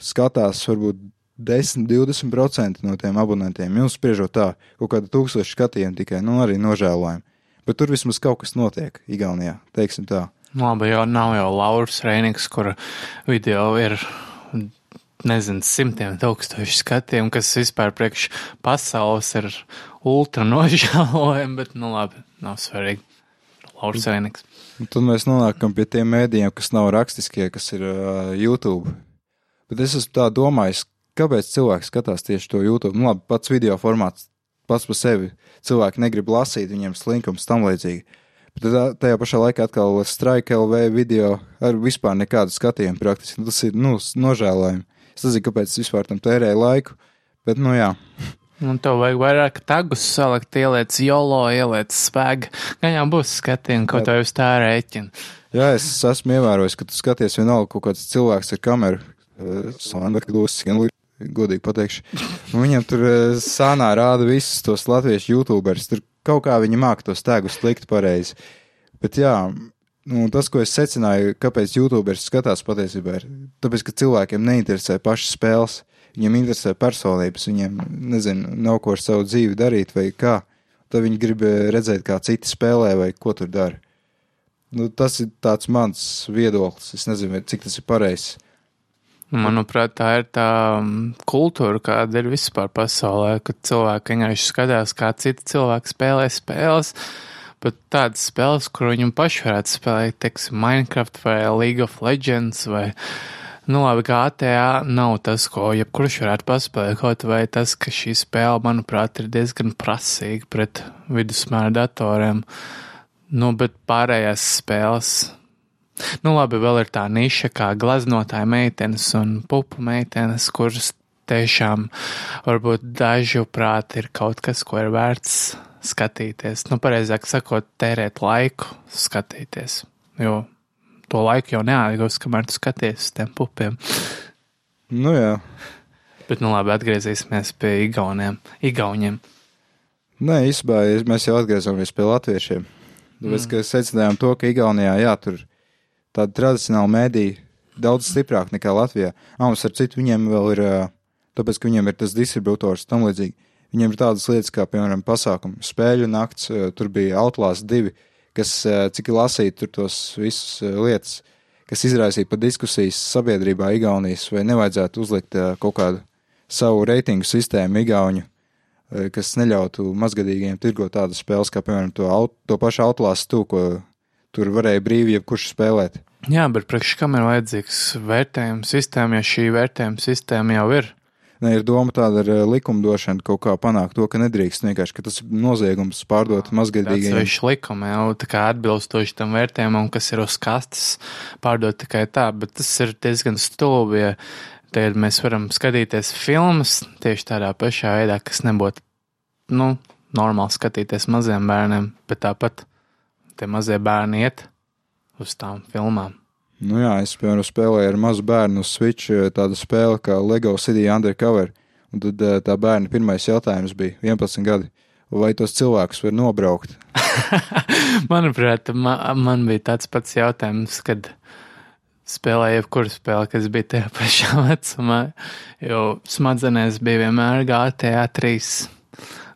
Skatās varbūt 10-20% no tiem abonentiem. Jums spriežot tā, kaut kāda tūkstoša skatījumu tikai, nu arī nožēlojami. Bet tur vismaz kaut kas notiek Igaunijā, teiksim tā. Labi, jau nav jau Lauras Reinings, kura video ir, nezinu, simtiem tūkstoši skatiem, kas vispār priekš pasaules ir ultra nožēlojami, bet, nu labi, nav svarīgi. Lauras Reinings. Un tad mēs nonākam pie tiem mēdījiem, kas nav rakstiskie, kas ir uh, YouTube. Bet es esmu tā domājis, kāpēc cilvēki skatās tieši to YouTube. Nu, labi, pats video formāts pats par sevi. Cilvēki negrib lasīt, viņiem slinkums tam līdzīgi. Bet tad, tajā pašā laikā atkal Strike LV video ar vispār nekādu skatījumu praktiski. Tas ir, nu, nožēlojami. Es nezinu, kāpēc es vispār tam tērēju laiku, bet, nu, jā. Un tev vajag vairāk tagus salikt, ieliec jolo, ieliec spēku. Gan jau būs skatījumi, ko tev uz tā rēķina. Jā, es esmu ievērojis, ka tu skaties vienalga kaut kāds cilvēks ar kameru. Sandra Klusas, gan godīgi pateikšu. Un Viņam tur eh, sānā rāda visus tos latviešu youtuberus. Tur kaut kā viņi māk tos tēgus likt pareizi. Bet jā, nu, tas, ko es secināju, kāpēc youtuberis skatās patiesībā, ir tāpēc, ka cilvēkiem neinteresē pašas spēles. Viņiem interesē personības, viņiem, nezinu, nav ko ar savu dzīvi darīt vai kā. Tad viņi grib eh, redzēt, kā citi spēlē vai ko tur dara. Nu, tas ir mans viedoklis. Es nezinu, cik tas ir pareizs. Manuprāt, tā ir tā mm, kultūra, kāda ir vispār pasaulē, kad cilvēki vienkārši skatās, kā citi cilvēki spēlē spēles. Bet tādas spēles, kur viņi paši varētu spēlēt, teiksim, Minecraft vai League of Legends vai, nu labi, GTA nav tas, ko jebkurš varētu paspēlēt, kaut vai tas, ka šī spēle, manuprāt, ir diezgan prasīga pret vidusmēra datoriem. Nu, bet pārējās spēles Nu, labi, vēl ir tā niša, kā glaznotāja meitenes un pupu meitenes, kuras tiešām varbūt dažu prāt ir kaut kas, ko ir vērts skatīties. Nu, pareizāk sakot, tērēt laiku skatīties, jo to laiku jau neatgūs, kamēr tu skaties uz tiem pupiem. Nu jā. Bet, nu labi, atgriezīsimies pie igauniem. Igauniem. Nē, īstenībā mēs jau atgriezāmies pie latviešiem. Tāpēc, mm. ka secinājām to, ka Igaunijā, jā, tur tāda tradicionāla mēdīja daudz stiprāk nekā Latvijā. Ah, mums ar citu viņiem vēl ir, tāpēc, ka viņiem ir tas distributors tam līdzīgi. Viņiem ir tādas lietas kā, piemēram, pasākumi, spēļu nakts, tur bija Outlast 2, kas, cik lasīja tur tos visus lietas, kas izraisīja pat diskusijas sabiedrībā Igaunijas, vai nevajadzētu uzlikt kaut kādu savu reitingu sistēmu Igauņu Eh, kas neļautu mazgadīgiem tirgot tādas spēles, kā piemēram to, aut, to pašu autlāstu, ko tur varēja brīvi jebkurš spēlēt. Jā, bet priekš kam ir vajadzīgs vērtējuma sistēma, ja šī vērtējuma sistēma jau ir? Ne, ir doma tāda ar eh, likumdošanu kaut kā panākt to, ka nedrīkst vienkārši, ka tas ir noziegums pārdot mazgadīgiem. Tas ir likumi jau tā kā atbilstoši tam vērtējumam, kas ir uz kastes pārdot tikai tā, bet tas ir diezgan stulbi, ja Tagad mēs varam skatīties filmas tieši tādā pašā veidā, kas nebūtu, nu, normāli skatīties maziem bērniem, bet tāpat tie mazie bērni iet uz tām filmām. Nu jā, es, piemēram, spēlēju ar mazu bērnu Switch eh, tādu spēli kā Lego City Undercover, un tad eh, tā bērna pirmais jautājums bija 11 gadi. Vai tos cilvēkus var nobraukt? Manuprāt, man, man bija tāds pats jautājums, kad spēlēju jebkuru spēli, kas bija tajā pašā vecumā, jo smadzenēs bija vienmēr GTA 3,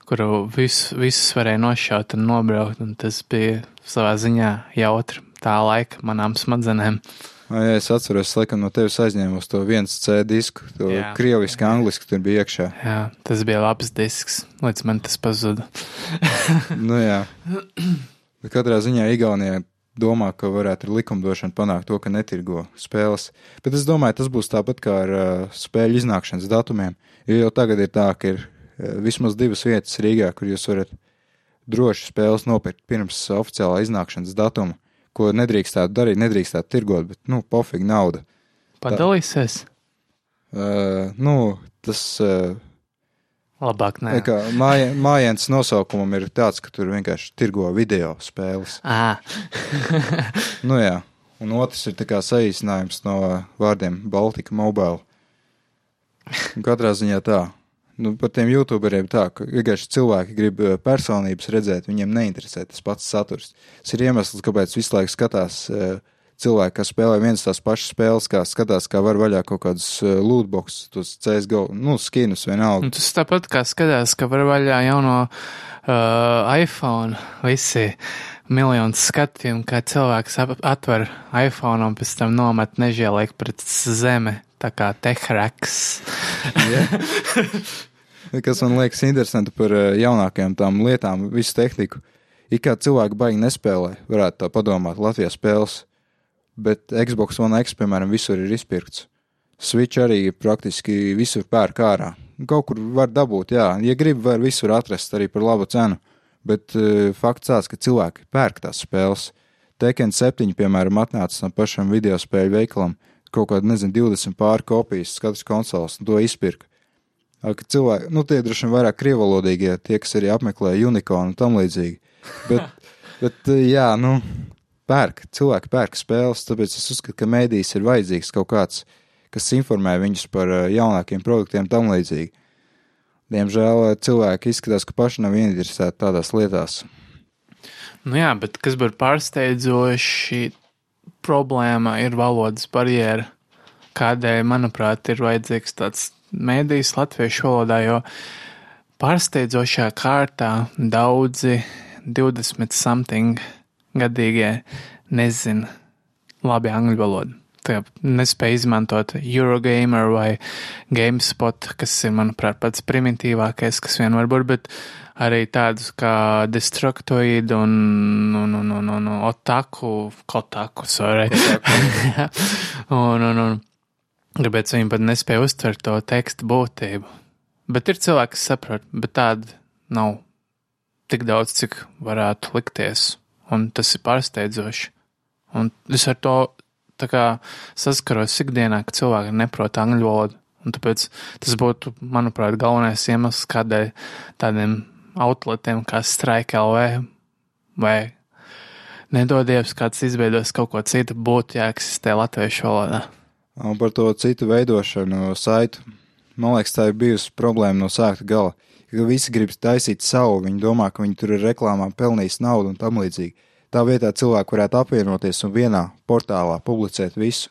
kuru visu, visus varēja nošaut un nobraukt, un tas bija savā ziņā jautri tā laika manām smadzenēm. Jā, es atceros, laikam no tevis aizņēmu to viens C disku, to Jā. krieviski, angliski tur bija iekšā. Jā, tas bija labs disks, līdz man tas pazuda. nu jā. Katrā ziņā Igaunijā domā, ka varētu ar likumdošanu panākt to, ka netirgo spēles. Bet es domāju, tas būs tāpat kā ar uh, spēļu iznākšanas datumiem. Jo jau tagad ir tā, ka ir uh, vismaz divas vietas Rīgā, kur jūs varat droši spēles nopirkt pirms oficiālā iznākšanas datuma, ko nedrīkstētu darīt, nedrīkstētu tirgot, bet, nu, pofīgi nauda. Padalīsies? Uh, nu, tas. Uh, Labāk nē. Kā māja, mājienas nosaukumam ir tāds, ka tur vienkārši tirgo video spēles. À. nu jā, un otrs ir tā kā saīsinājums no vārdiem Baltika Mobile. Katrā ziņā tā. Nu, par tiem youtuberiem tā, ka vienkārši cilvēki grib personības redzēt, viņiem neinteresē tas pats saturs. Tas ir iemesls, kāpēc visu laiku skatās uh, cilvēki, kas spēlē vienas tās pašas spēles, kā skatās, kā var vaļā kaut kādus uh, lootbox, tos CSGO, nu, skinus vienalga. Un tas tāpat kā skatās, ka var vaļā jauno uh, iPhone, visi miljonus skatījumu, kā cilvēks atver iPhone un pēc tam nomet nežēlīgi pret zemi, tā kā tehraks. Kas man liekas interesanti par uh, jaunākajām tām lietām, visu tehniku. Ir kā cilvēki baigi nespēlē, varētu tā padomāt, Latvijas spēles bet Xbox One X, piemēram, visur ir izpirkts. Switch arī praktiski visur pērk ārā. Kaut kur var dabūt, jā, ja grib, var visur atrast arī par labu cenu, bet uh, fakts tāds, ka cilvēki pērk tās spēles. Tekken 7, piemēram, atnāca no pašam video spēļu veikalam, kaut kāda, nezinu, 20 pāri kopijas katras konsoles, un to izpirka. Ka cilvēki, nu, tie droši vien vairāk krievalodīgie, tie, kas arī apmeklē Unicorn un tam līdzīgi. Bet, bet jā, nu, pērk, cilvēki pērk spēles, tāpēc es uzskatu, ka mēdīs ir vajadzīgs kaut kāds, kas informē viņus par eh, jaunākiem produktiem tam līdzīgi. Diemžēl eh, cilvēki izskatās, ka paši nav ieinteresēti tādās lietās. Nu jā, bet kas var pārsteidzoši problēma ir valodas barjera, kādēļ, manuprāt, ir vajadzīgs tāds mēdījis latviešu valodā, jo pārsteidzošā kārtā daudzi 20 something gadīgie nezina labi angļu valodu. Nespēja izmantot Eurogamer vai GameSpot, kas ir, manuprāt, pats primitīvākais, kas vien var būt, bet arī tādus kā Destructoid un, un, un, un, un Otaku, Kotaku, sorry. un, un, un, kāpēc viņi pat nespēja uztvert to tekstu būtību. Bet ir cilvēki, kas saprot, bet tāda nav tik daudz, cik varētu likties un tas ir pārsteidzoši. Un es ar to saskaros ikdienā, ka cilvēki neprot angļu valodu. Un tāpēc tas būtu, manuprāt, galvenais iemesls, kādēļ tādiem outletiem kā Strike LV vai nedodies kāds izveidos kaut ko citu, būtu jāeksistē latviešu valodā. Un par to citu veidošanu saitu. Man liekas, tā ir bijusi problēma no sākta gala. Ka visi grib taisīt savu, viņi domā, ka viņi tur ir reklāmā pelnījis naudu un tam līdzīgi. Tā vietā cilvēki varētu apvienoties un vienā portālā publicēt visu.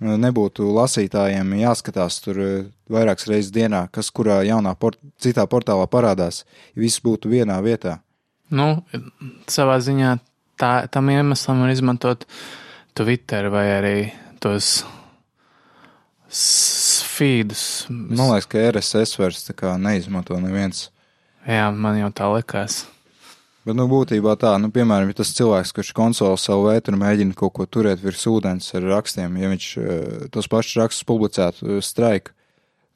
Nebūtu lasītājiem jāskatās tur eh, vairākas reizes dienā, kas kurā jaunā port citā portālā parādās, ja viss būtu vienā vietā. Nu, savā ziņā tā, tam iemeslam var izmantot Twitter vai arī tos feedus. Man liekas, ka RSS vairs neizmanto neviens. Jā, man jau tā likās. Bet, nu, būtībā tā, nu, piemēram, ja tas cilvēks, kurš konsolē savu vētru mēģina kaut ko turēt virs ūdens ar rakstiem, ja viņš eh, tos pašus rakstus publicētu eh, straika,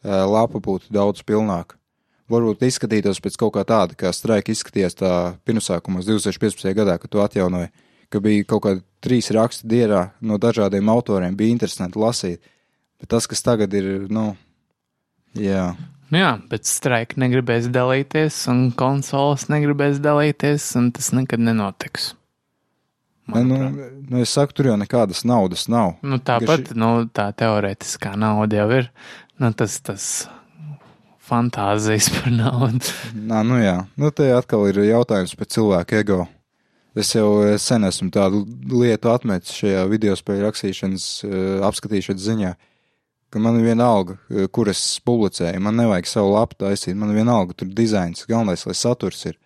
eh, lapa būtu daudz pilnāka. Varbūt izskatītos pēc kaut kā tāda, kā straika izskatījās tā pirmsākumos 2015. gadā, kad to atjaunoja, ka bija kaut kādi trīs raksti dienā no dažādiem autoriem, bija interesanti lasīt. Bet tas, kas tagad ir, nu, jā. Nu jā, bet streika negribēs dalīties, un konsoles negribēs dalīties, un tas nekad nenotiks. Ne, nu, nu, es saku, tur jau nekādas naudas nav. Nu, tāpat, ši... nu, tā teorētiskā nauda jau ir. Nu, tas, tas fantāzijas par naudu. Nā, nu jā, nu, te atkal ir jautājums par cilvēku ego. Es jau sen esmu tādu lietu atmetis šajā video spēļu rakstīšanas, apskatīšanas ziņā. Uh, ka man vienalga, eh, kur es publicēju. Man nevajag savu lapu taisīt, man vienalga, tur dizains, galvenais, lai saturs ir.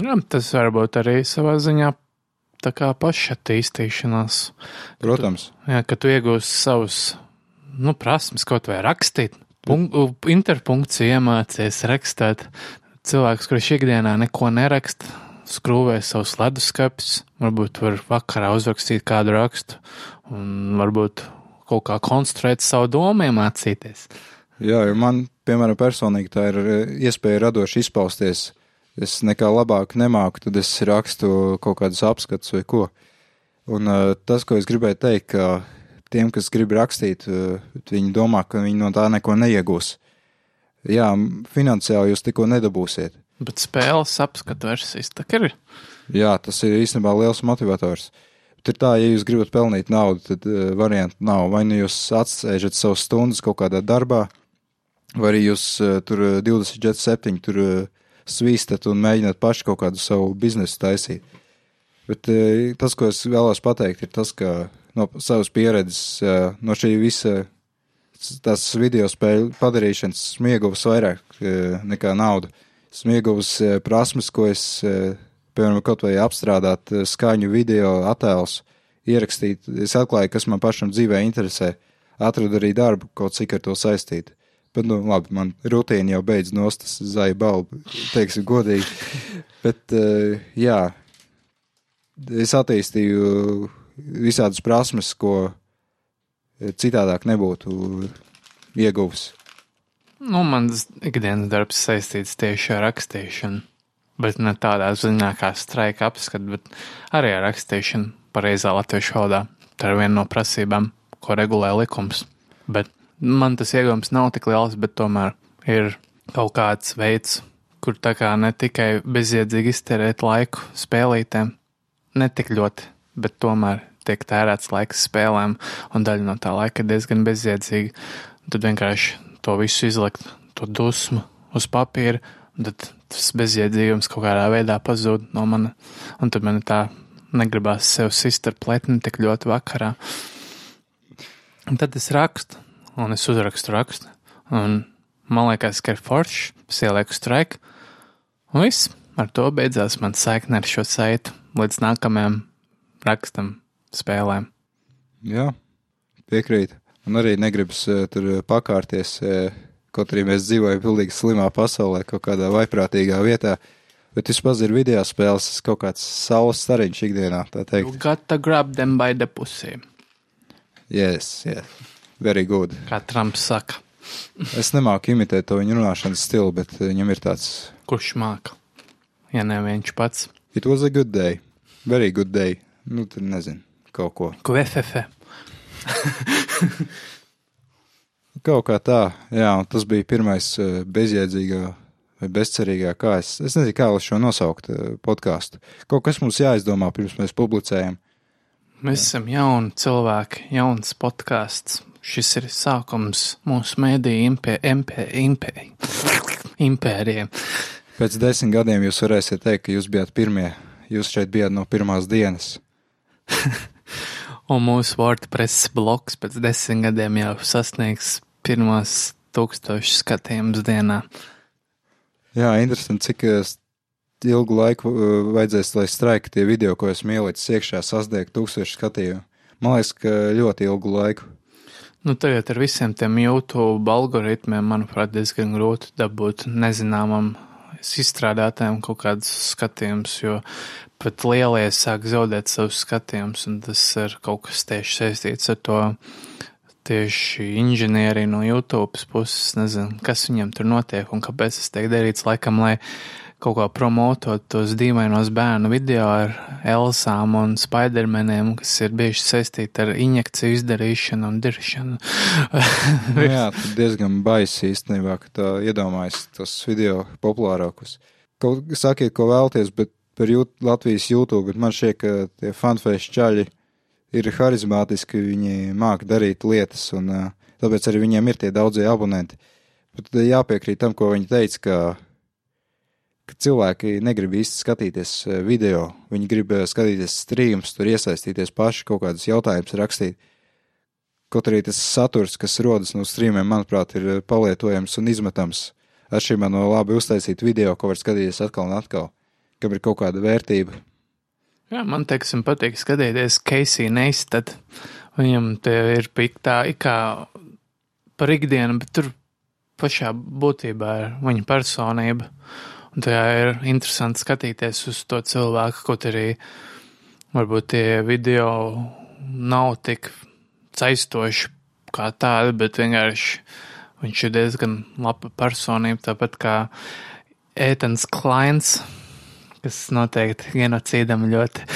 Jā, tas varbūt arī savā ziņā tā kā pašattīstīšanās. Protams. Tu, jā, ka tu iegūsi savus, nu, prasmes kaut vai rakstīt, punk interpunkciju iemācies rakstīt. Cilvēks, kurš ikdienā neko neraksta, skrūvē savus leduskapis, varbūt var vakarā uzrakstīt kādu rakstu, un varbūt kaut kā konstruēt savu domu, iemācīties. Jā, jo man, piemēram, personīgi tā ir eh, iespēja radoši izpausties. Es nekā labāk nemāku, tad es rakstu kaut kādus apskatus vai ko. Un uh, tas, ko es gribēju teikt, ka tiem, kas grib rakstīt, uh, viņi domā, ka viņi no tā neko neiegūs. Jā, finansiāli jūs tikko nedabūsiet. Bet spēles apskatu versijas tā ir. Jā, tas ir īstenībā liels motivators. Uh, ir tā, ja jūs gribat pelnīt naudu, tad uh, variantu nav. Vai nu jūs atsēžat savus stundas kaut kādā darbā, vai arī jūs uh, tur 24-7 tur uh, svīstat un mēģināt paši kaut kādu savu biznesu taisīt. Bet uh, tas, ko es vēlos pateikt, ir tas, ka no savas pieredzes, uh, no šī visa tās video spēļu padarīšanas smieguvas vairāk uh, nekā naudu. Smieguvas uh, prasmes, ko es uh, piemēram, kaut vai apstrādāt eh, skaņu, video attēlus, ierakstīt. Es atklāju, kas man pašam dzīvē interesē, atradu arī darbu kaut cik ar to saistīt. Bet, nu, labi, man rutīna jau beidz nostas zaļa balva, teiksim, godīgi. Bet, uh, jā, es attīstīju visādas prasmes, ko citādāk nebūtu ieguvis. Nu, mans ikdienas darbs saistīts tieši ar rakstīšanu bet ne tādā ziņā kā streika apskat, bet arī ar rakstīšanu pareizā latviešu valodā. Tā ir viena no prasībām, ko regulē likums. Bet man tas iegūms nav tik liels, bet tomēr ir kaut kāds veids, kur tā kā ne tikai bezjēdzīgi izterēt laiku spēlītēm, ne tik ļoti, bet tomēr tiek tērēts laiks spēlēm, un daļa no tā laika ir diezgan bezjēdzīga. Tad vienkārši to visu izlikt, to dusmu uz papīra, un tad tas bezjēdzīgums kaut kādā veidā pazūd no mana, un tad man tā negribās sev sist ar pletni tik ļoti vakarā. Un tad es rakstu, un es uzrakstu rakstu, un man liekas, ka ir foršs, es ielieku straiku, un viss, ar to beidzās man saikne ar šo saitu līdz nākamajam rakstam spēlēm. Jā, piekrīt. Un arī negribas uh, tur pakārties. Uh, Kaut arī mēs dzīvojam pilnīgi slimā pasaulē, kaut kādā vaiprātīgā vietā. Bet vispār ir video spēles, kaut kāds saules stariņš ikdienā, tā teikt. You got to grab them by the pussy. Yes, yeah. Very good. Kā Trumps saka. es nemāku imitēt to viņa runāšanas stilu, bet viņam ir tāds. Kurš māca? Ja ne viņš pats. It was a good day. Very good day. Nu, tad nezinu. kaut ko. FF? Kaut kā tā, jā, tas bija pirmais eh, bezjēdzīgā vai bezcerīgā, kā es, es nezinu, kā lai šo nosaukt eh, podkāstu. Kaut kas mums jāizdomā pirms mēs publicējam. Mēs esam jauni cilvēki, jauns podkāsts. Šis ir sākums mūsu mēdīju impē, impē, impē, impērijai. Pēc desmit gadiem jūs varēsiet teikt, ka jūs bijāt pirmie. Jūs šeit bijāt no pirmās dienas. Un mūsu WordPress bloks pēc desmit gadiem jau sasniegs pirmos tūkstošus skatījumus dienā. Jā, interesanti, cik eh, ilgu laiku eh, vajadzēs, lai straika tie video, ko esmu ielicis iekšā, sasniegtu tūkstošu skatījumu. Man liekas, ka ļoti ilgu laiku. Nu, tagad ar visiem tiem YouTube algoritmiem, manuprāt, diezgan grūti dabūt nezināmam izstrādātājiem kaut kādus skatījumus, jo pat lielie sāk zaudēt savus skatījumus, un tas ir kaut kas tieši saistīts ar to tieši inženieri no YouTube puses. Nezinu, kas viņam tur notiek un kāpēc tas tiek darīts. Laikam, lai kaut kā promotot tos dīvainos bērnu video ar Elsām un Spidermaniem, kas ir bieži saistīti ar injekciju izdarīšanu un diršanu. nu, jā, tas diezgan baisi īstenībā, ka tā iedomājas tos video populārākus. Kaut sakiet, ko vēlties, bet par jūt, Latvijas YouTube, bet man šķiet, ka tie fanfēši čaļi ir harizmātiski, viņi māk darīt lietas, un tāpēc arī viņiem ir tie daudzie abonenti. Bet jāpiekrīt tam, ko viņi teica, ka ka cilvēki negrib īsti skatīties eh, video, viņi grib eh, skatīties streamus, tur iesaistīties paši, kaut kādus jautājumus rakstīt. Kaut arī tas saturs, kas rodas no streamiem, manuprāt, ir eh, palietojams un izmetams. Atšķirībā no labi uztaisīta video, ko var skatīties atkal un atkal, kam ir kaut kāda vērtība. Jā, man teiksim, patīk skatīties Casey Neistat. Viņam te ir piktā ikā par ikdienu, bet tur pašā būtībā ir viņa personība. Un tajā ir interesanti skatīties uz to cilvēku, kaut arī varbūt tie video nav tik saistoši kā tādi, bet vienkārši viņš ir diezgan laba personība, tāpat kā Ētens Klains, kas noteikti genocīdam ļoti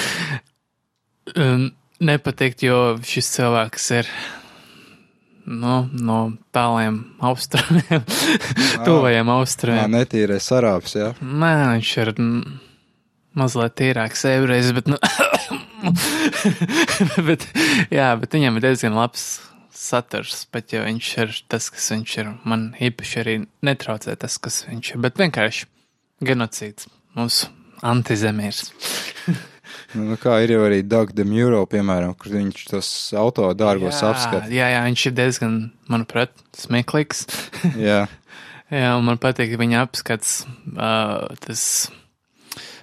um, nepatikt, jo šis cilvēks ir nu, no tāliem austrumiem, tuvajiem austrumiem. Jā, netīrais arābs, jā. Nē, viņš ir mazliet tīrāks ebrejs, bet, nu, bet, jā, bet viņam ir diezgan labs saturs, bet ja viņš ir tas, kas viņš ir, man īpaši arī netraucē tas, kas viņš ir, bet vienkārši genocīds, mūsu antizemīrs. Nu, nu, kā ir jau arī Doug Demuro, piemēram, kur viņš tos auto dārgos apskata. Jā, jā, viņš ir diezgan, manuprāt, smieklīgs. jā. jā, un man patīk viņa apskats, uh, tas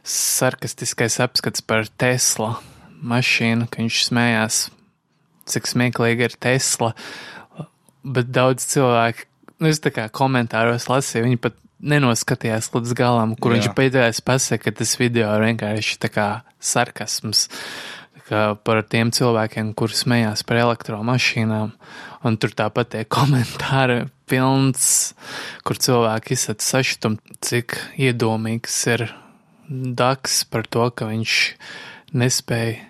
sarkastiskais apskats par Tesla mašīnu, ka viņš smējās, cik smieklīgi ir Tesla, bet daudz cilvēku, nu, es tā kā komentāros lasīju, viņi pat nenoskatījās līdz galam, kur Jā. viņš pēdējais pasaka, ka tas video ir vienkārši tā kā sarkasms par tiem cilvēkiem, kuri smējās par elektromašīnām. Un tur tāpat tie komentāri pilns, kur cilvēki izsaka sašutumu, cik iedomīgs ir Daks par to, ka viņš nespēja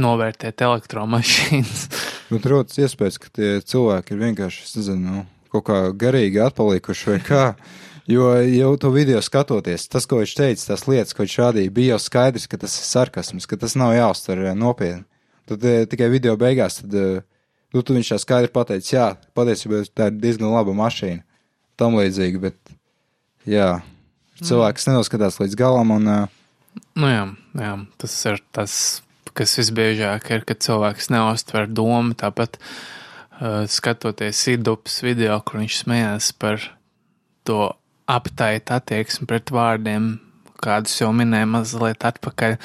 novērtēt elektromašīnas. Bet rodas iespējas, ka tie cilvēki ir vienkārši, es nezinu, nu, kaut kā garīgi atpalikuši vai kā. Jo jau to video skatoties, tas, ko viņš teica, tās lietas, ko viņš rādīja, bija jau skaidrs, ka tas ir sarkasms, ka tas nav jāuztver eh, nopietni. Tad e, tikai video beigās, tad e, nu, viņš tā skaidri pateica, jā, patiesībā tā ir diezgan laba mašīna. Tam līdzīgi, bet jā, cilvēks mm. nenoskatās līdz galam un. E, nu jā, jā, tas ir tas, kas visbiežāk ir, kad cilvēks neuztver domu, tāpat uh, skatoties Idupas video, kur viņš smējās par to aptaita attieksme pret vārdiem, kādus jau minēju mazliet atpakaļ.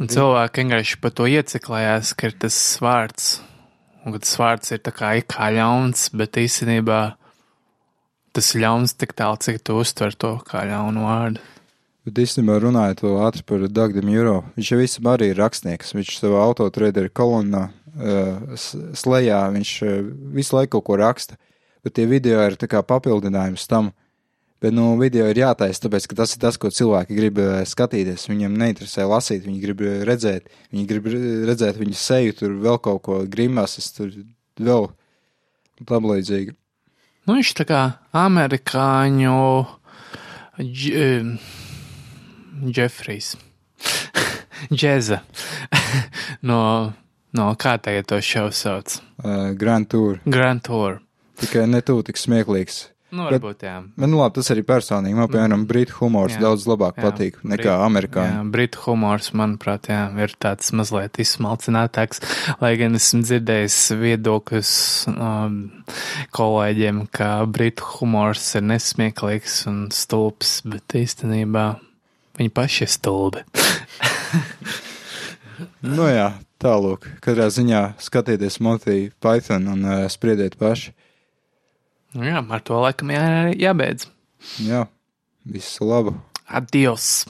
Un cilvēki vienkārši par to ieciklējās, ka ir tas vārds, un ka tas vārds ir tā kā ikā ļauns, bet īstenībā tas ir ļauns tik tālu, cik tu uztver to kā ļaunu vārdu. Bet īstenībā runājot vēl ātri par Dagdu Muro, viņš jau visam arī ir rakstnieks. Viņš savā autotreidera kolonnā, uh, slēgā, viņš uh, visu laiku kaut ko raksta, bet tie video ir kā papildinājums tam, uh, Bet nu, video ir jātaisa, tāpēc, ka tas ir tas, ko cilvēki grib eh, skatīties. Viņiem neinteresē lasīt, viņi grib eh, redzēt, viņi grib redzēt viņu seju, tur vēl kaut ko grimasas, tur vēl tam līdzīgi. Nu, viņš tā kā amerikāņu dž, Džefrijs. Džeza. no, no kā tagad to šovu sauc? Uh, Grand Tour. Grand Tour. Tikai ne tu tik smieklīgs. Nu, varbūt, jā. Bet, nu, labi, tas arī personīgi. Man, piemēram, britu humors jā. daudz labāk jā. patīk nekā Brit, amerikāņu. Jā, britu humors, manuprāt, jā, ir tāds mazliet izsmalcinātāks, lai gan esmu dzirdējis viedokļus um, kolēģiem, ka britu humors ir nesmieklīgs un stulbs, bet īstenībā viņi paši ir stulbi. nu jā, tālūk. Katrā ziņā skatieties Monty Python un uh, spriediet paši. Nu jā, ar to laikam jā, jābeidz. Jā, visu labu. Adios!